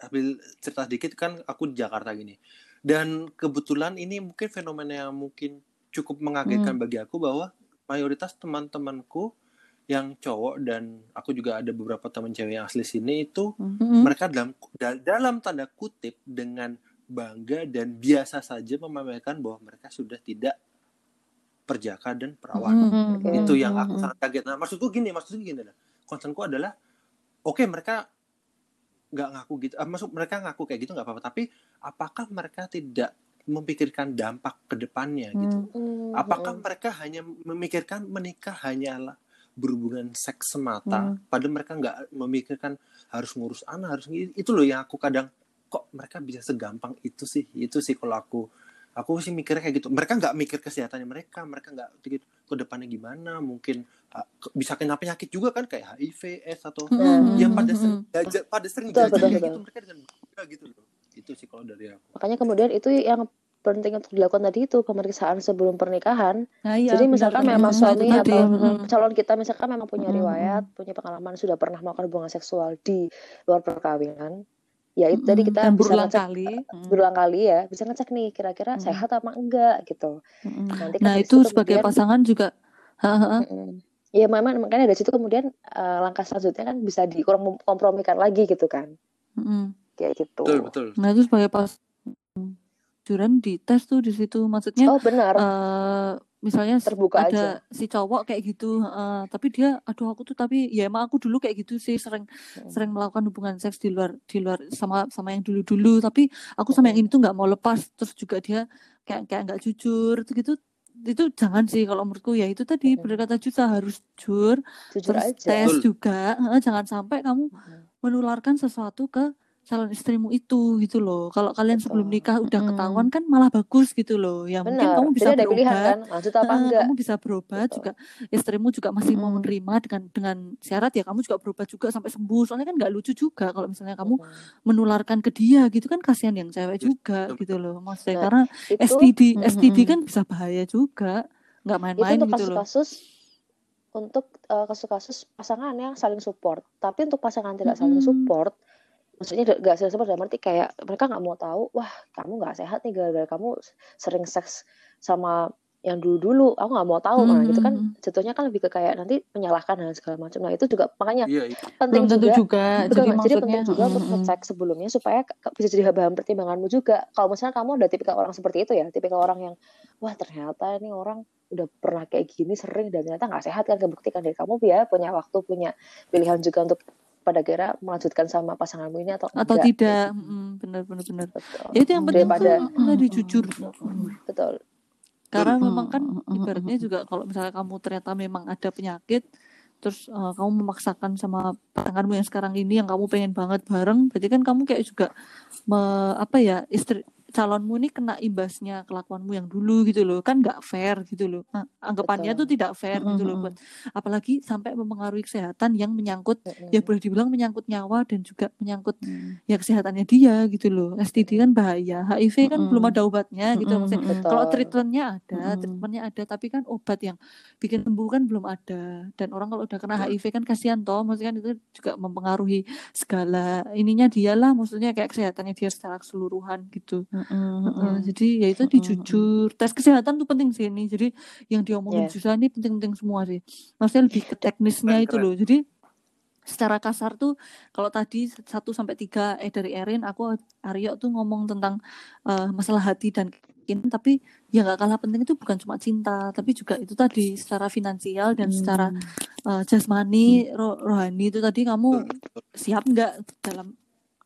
D: ambil cerita sedikit kan aku di Jakarta gini dan kebetulan ini mungkin fenomena yang mungkin cukup mengagetkan bagi aku bahwa mayoritas teman-temanku yang cowok dan aku juga ada beberapa teman cewek yang asli sini itu
B: Mm-mm.
D: mereka dalam da- dalam tanda kutip dengan bangga dan biasa saja memamerkan bahwa mereka sudah tidak perjaka dan perawan.
C: Oke.
D: itu yang aku
B: Mm-mm.
D: sangat kaget nah maksudku gini maksudku gini adalah concernku adalah oke mereka nggak ngaku gitu ah, maksud mereka ngaku kayak gitu nggak apa-apa tapi apakah mereka tidak memikirkan dampak ke depannya gitu
C: Mm,
D: apakah
C: mm-mm.
D: mereka hanya memikirkan menikah hanyalah berhubungan seks semata padahal mereka nggak memikirkan harus ngurus anak harus itu loh yang aku kadang kok mereka bisa segampang itu sih? Itu sih kalau aku aku sih mikirnya kayak gitu. Mereka nggak mikir kesehatannya mereka mereka nggak gitu ke depannya gimana? Mungkin uh, bisa kena penyakit juga kan? Kayak HIV S atau
C: Hmm.
D: yang pada sering jajan pada sering jajan kayak
C: betul.
D: gitu mereka dengan gitu loh. Itu sih kalau dari aku.
C: Makanya kemudian itu yang penting untuk dilakukan tadi itu pemeriksaan sebelum pernikahan.
B: Nah, iya,
C: Jadi
B: benar,
C: misalkan
B: benar.
C: memang suami
B: tadi.
C: atau
B: Mm-mm.
C: calon kita misalkan memang punya riwayat, punya pengalaman sudah pernah melakukan hubungan seksual di luar perkawinan, ya itu tadi
B: Mm-mm.
C: kita
A: Dan
C: bisa
A: berulang
C: ngecek
A: kali. Mm.
C: berulang kali ya, bisa ngecek nih kira-kira
B: Mm.
C: sehat apa enggak gitu.
B: Mm-mm.
C: Nanti kan
B: Nah, itu sebagai
C: kemudian
B: pasangan juga.
C: Ya memang makanya dari situ kemudian eh, langkah selanjutnya kan bisa dikompromikan lagi gitu kan.
B: Mm-mm.
C: Kayak gitu.
D: betul betul
B: Nah, itu sebagai pas juran di tes tuh di situ maksudnya
C: Oh benar,
B: eh misalnya
C: terbuka
B: ada
C: aja.
B: si cowok kayak gitu eh, tapi dia aduh aku tuh tapi ya emang aku dulu kayak gitu sih sering
C: Mm.
B: sering melakukan hubungan seks di luar di luar sama sama yang dulu dulu tapi aku sama yang ini tuh nggak mau lepas terus juga dia kayak kayak nggak jujur itu gitu itu jangan sih kalau menurutku ya itu tadi
C: Mm-mm.
B: bener kata Jusa harus jujur
C: Jujur
B: terus
C: aja.
B: tes
D: Betul.
B: juga eh, jangan sampai kamu
C: Mm.
B: menularkan sesuatu ke calon istrimu itu gitu loh. Kalau kalian sebelum
C: Betul.
B: nikah udah
A: Mm-mm.
B: ketahuan kan malah bagus gitu loh. Ya mungkin
C: Benar.
B: kamu bisa
C: Jadi ada pilihan
B: berobat,
C: kan, lanjut apa
B: eh,
C: enggak.
B: kamu bisa berobat
C: Betul.
B: juga istrimu juga masih mau
A: Mm-mm.
B: menerima dengan dengan syarat ya kamu juga berobat juga sampai sembuh. Soalnya kan nggak lucu juga kalau misalnya kamu
C: Mm-mm.
B: menularkan ke dia gitu kan kasihan yang cewek
D: Yes,
B: juga
D: betul,
B: gitu loh. Maksudnya
C: Nah,
B: karena
C: itu
B: STD STD
A: Mm-mm.
B: kan bisa bahaya juga. Nggak main-main gitu loh.
C: kasus-kasus untuk eh, kasus-kasus pasangan yang saling support. Tapi untuk pasangan tidak saling support, maksudnya nggak saling support dalam arti kayak mereka nggak mau tahu, wah kamu nggak sehat nih gara-gara kamu sering seks sama yang dulu-dulu, aku nggak mau tahu. Nah, gitu kan
B: Mm-mm.
C: jatuhnya kan lebih ke kayak nanti menyalahkan dan segala macam. Nah, itu juga makanya
D: iya iya
C: penting
B: Belum tentu
C: juga
B: juga.
C: Betul,
B: Jadi
C: Mbak. jadi
B: maksudnya
C: penting juga untuk
B: mm-mm.
C: ngecek sebelumnya supaya bisa jadi bahan pertimbanganmu juga. Kalau misalnya kamu ada tipikal orang seperti itu ya, tipikal orang yang wah ternyata ini orang udah pernah kayak gini sering dan ternyata nggak sehat kan kebuktikan dari kamu ya punya waktu punya pilihan juga untuk pada kira melanjutkan sama pasanganmu ini atau
B: atau
C: enggak
B: tidak.
C: gitu.
B: Mm, benar benar benar.
C: betul
B: Ya itu yang penting
C: daripada
B: tuh tadi jujur.
C: betul
B: Karena
A: Hmm,
B: memang kan ibaratnya juga kalau misalnya kamu ternyata memang ada penyakit terus eh, kamu memaksakan sama pasanganmu yang sekarang ini yang kamu pengen banget bareng, berarti kan kamu kayak juga me- apa ya istri calonmu ini kena imbasnya kelakuanmu yang dulu gitu loh. Kan nggak fair gitu loh. Nah, anggapannya
C: betul.
B: tuh tidak fair gitu loh buat apalagi sampai mempengaruhi kesehatan yang menyangkut ya
C: Mm-mm.
B: boleh dibilang menyangkut nyawa dan juga menyangkut
A: Mm.
B: ya kesehatannya dia gitu loh. STD kan bahaya HIV kan belum ada obatnya gitu
A: Mm-mm,
B: maksudnya.
A: Mm-mm.
B: kalau treatmentnya ada
A: Mm-mm.
B: treatmentnya ada tapi kan obat yang bikin sembuh kan belum ada. Dan orang kalau udah kena
D: Betul.
B: HIV kan kasihan toh maksudnya kan itu juga mempengaruhi segala ininya dia lah maksudnya kayak kesehatannya dia secara keseluruhan gitu.
A: Mm-mm,
B: Heeh,
A: mm-mm.
B: jadi ya itu
A: Mm-mm,
B: dijujur. tes kesehatan tuh penting sih ini jadi yang diomongin
C: ya
B: susah ini penting-penting semua sih. Maksudnya lebih ke teknisnya
D: keren
B: itu loh jadi secara kasar tuh kalau tadi 1 sampai 3 eh dari Erin aku Aryo tuh ngomong tentang eh, masalah hati dan keinginan tapi yang gak kalah penting itu bukan cuma cinta tapi juga itu tadi secara finansial dan secara
A: Mm.
B: eh, jasmani ro- rohani itu tadi kamu siap nggak dalam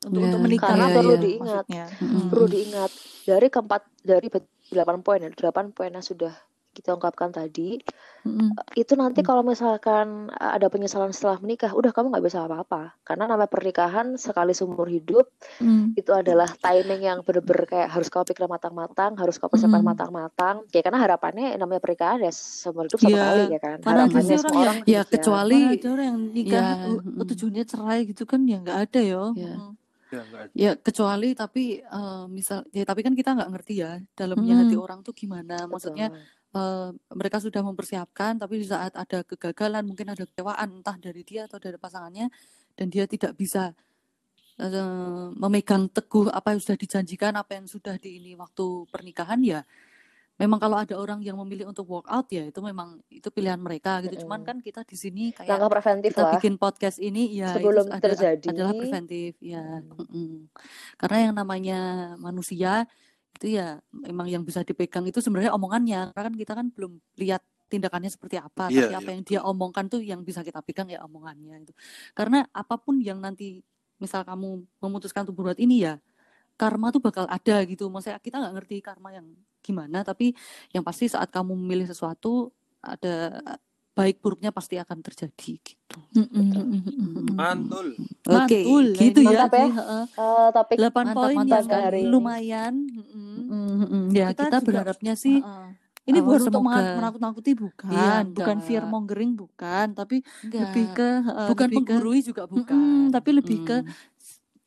B: untuk
A: Ya,
B: untuk menikah
C: karena
A: iya,
C: perlu
A: iya.
C: diingat
A: Mm-mm.
C: perlu
B: Mm.
C: diingat dari keempat dari delapan poin ya delapan poin yang sudah kita ungkapkan tadi
B: Mm-mm.
C: itu nanti kalau misalkan ada penyesalan setelah menikah, udah kamu nggak bisa apa-apa. Karena namanya pernikahan sekali seumur hidup
B: Mm.
C: itu adalah timing yang bener-bener kayak harus kamu pikir matang-matang, harus kamu persiapkan
B: Mm.
C: matang-matang. Ya karena harapannya namanya pernikahan ya seumur hidup satu
B: Iya,
C: kali ya kan.
B: mana ada
C: Harapannya
B: orang
C: semua
B: yang
C: orang
A: Ya
C: demikian.
A: kecuali
B: mana ada orang yang nikah
A: ya mm.
B: tujuannya cerai gitu kan ya nggak ada ya.
A: ya
B: Mm.
D: Ya
A: ya kecuali tapi eh, misal ya tapi kan kita nggak ngerti ya dalamnya hati
B: Mm.
A: orang tuh gimana maksudnya
C: Betul.
A: eh, mereka sudah mempersiapkan tapi di saat ada kegagalan mungkin ada kecewaan entah dari dia atau dari pasangannya dan dia tidak bisa eh, memegang teguh apa yang sudah dijanjikan apa yang sudah di ini waktu pernikahan ya memang kalau ada orang yang memilih untuk walk out ya itu memang itu pilihan mereka gitu. Cuman kan kita di sini kayak
C: Langkah preventif
A: kita
C: lah.
A: bikin podcast ini ya itu
C: sebelum
A: ada
C: terjadi.
A: adalah preventif ya.
C: Mm.
A: mm-mm. karena yang namanya manusia itu ya memang yang bisa dipegang itu sebenarnya omongannya. Karena kan kita kan belum lihat tindakannya seperti apa.
D: Iya
A: tapi apa
D: iya
A: yang dia omongkan tuh yang bisa kita pegang ya omongannya itu. Karena apa pun yang nanti misal kamu memutuskan untuk berbuat ini ya karma tuh bakal ada gitu. Maksudnya kita nggak ngerti karma yang gimana tapi yang pasti saat kamu memilih sesuatu ada baik buruknya pasti akan terjadi gitu.
D: Mantul.
A: Oke,
B: Mantul,
A: gitu
B: ini
A: ya.
C: mantap ya. Eh, topik
B: Delapan
A: mantap,
B: poin
A: mantap
B: yang
C: sekali hari ini.
B: lumayan. Mm-mm.
A: Ya,
B: Kita
A: kita,
B: juga-
A: berharapnya sih
B: Heeh. Ini
A: Oh,
B: bukan untuk menakut-nakuti bukan,
A: Iya,
B: bukan fear mongering bukan, tapi
A: enggak,
B: lebih ke heeh,
A: bukan
B: lebih ke
A: menggurui juga bukan.
B: Mm-mm, tapi lebih ke
A: Mm.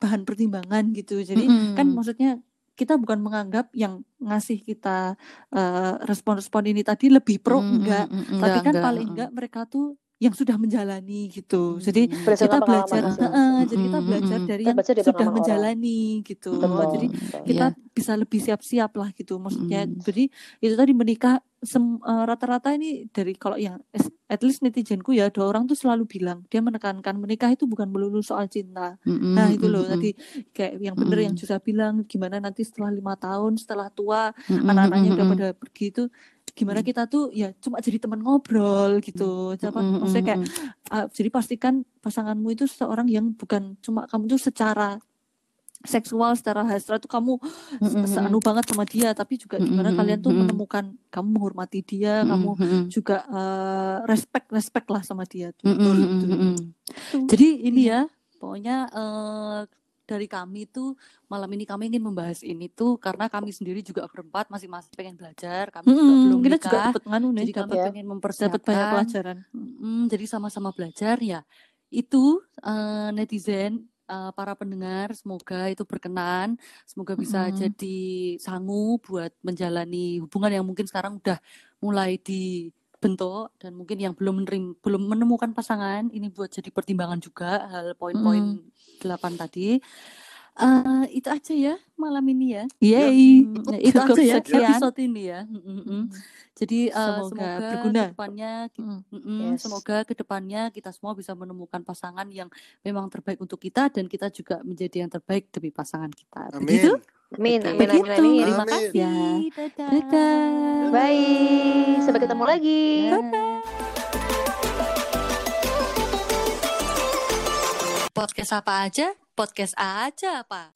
B: bahan pertimbangan gitu. Jadi
A: Mm-mm.
B: kan maksudnya kita bukan menganggap yang ngasih kita eh, respon-respon ini tadi lebih pro
A: Mm-mm,
B: enggak,
A: mm-mm,
B: tapi kan
A: enggak,
B: paling enggak mereka tuh yang sudah menjalani gitu. Jadi
A: Mm.
C: berdasarkan
B: kita belajar,
A: masing-masing.
B: heeh, jadi kita belajar dari
C: Kita
B: yang
C: belajar dari
B: sudah
C: pengalaman orang.
B: menjalani gitu.
C: Betul.
B: Jadi
C: betul.
B: kita
A: Iya.
B: bisa lebih siap-siap lah gitu maksudnya
A: Mm.
B: jadi itu tadi menikah sem- eh, rata-rata ini dari kalau yang at least netizenku ya ada orang tuh selalu bilang dia menekankan menikah itu bukan melulu soal cinta.
A: Mm-mm,
B: nah itu loh
A: mm-mm,
B: tadi kayak yang bener yang
A: Mm.
B: juga bilang gimana nanti setelah lima tahun setelah tua
A: mm-mm,
B: anak-anaknya udah pada pergi itu gimana kita tuh ya cuma jadi teman ngobrol gitu. Siapa- maksudnya kayak uh, jadi pastikan pasanganmu itu seorang yang bukan cuma kamu tuh secara seksual secara hasrat tuh kamu
A: Mm-mm,
B: seanu banget sama dia tapi juga gimana kalian tuh menemukan kamu menghormati dia kamu juga uh, respect respect lah sama dia tuh Betul,
A: mm-mm,
B: gitu. Tuh.
A: Jadi ini
B: Iya.
A: ya, pokoknya eh, dari kami tuh malam ini kami ingin membahas ini tuh karena kami sendiri juga berempat masih-masih pengen belajar, kami juga
B: Mm-mm,
A: belum
B: kita juga dapat nganu nih
A: jadi kami
C: ya.
A: pengen
B: dapat banyak
A: mempersiapkan,
B: pelajaran
A: Mm, jadi sama-sama belajar ya. Itu eh, netizen, eh, para pendengar, semoga itu berkenan, semoga bisa
B: Mm-mm.
A: jadi sanggup buat menjalani hubungan yang mungkin sekarang udah mulai dibentuk dan mungkin yang belum menerim, belum menemukan pasangan, ini buat jadi pertimbangan juga hal poin-poin delapan tadi. Eh, itu aja ya malam ini ya.
B: Yeay
A: Mm, itu aja ya
B: sekian.
A: episode ini ya. Mm, mm, mm. Jadi eh,
B: Semoga
A: semoga,
B: berguna.
A: ke depannya ki-
B: Mm.
A: mm-mm,
C: Yes.
A: semoga ke depannya kita semua bisa menemukan pasangan yang memang terbaik untuk kita dan kita juga menjadi yang terbaik demi pasangan kita. Begitu?
D: Amin.
C: Amin,
A: Oke.
C: amin, amin,
A: Begitu.
C: amin.
A: Terima
D: Amin.
A: kasih.
B: Ya.
A: Dadah.
B: Dadah.
C: Bye. Sampai ketemu lagi.
A: Podcast apa aja? Podcast aja apa?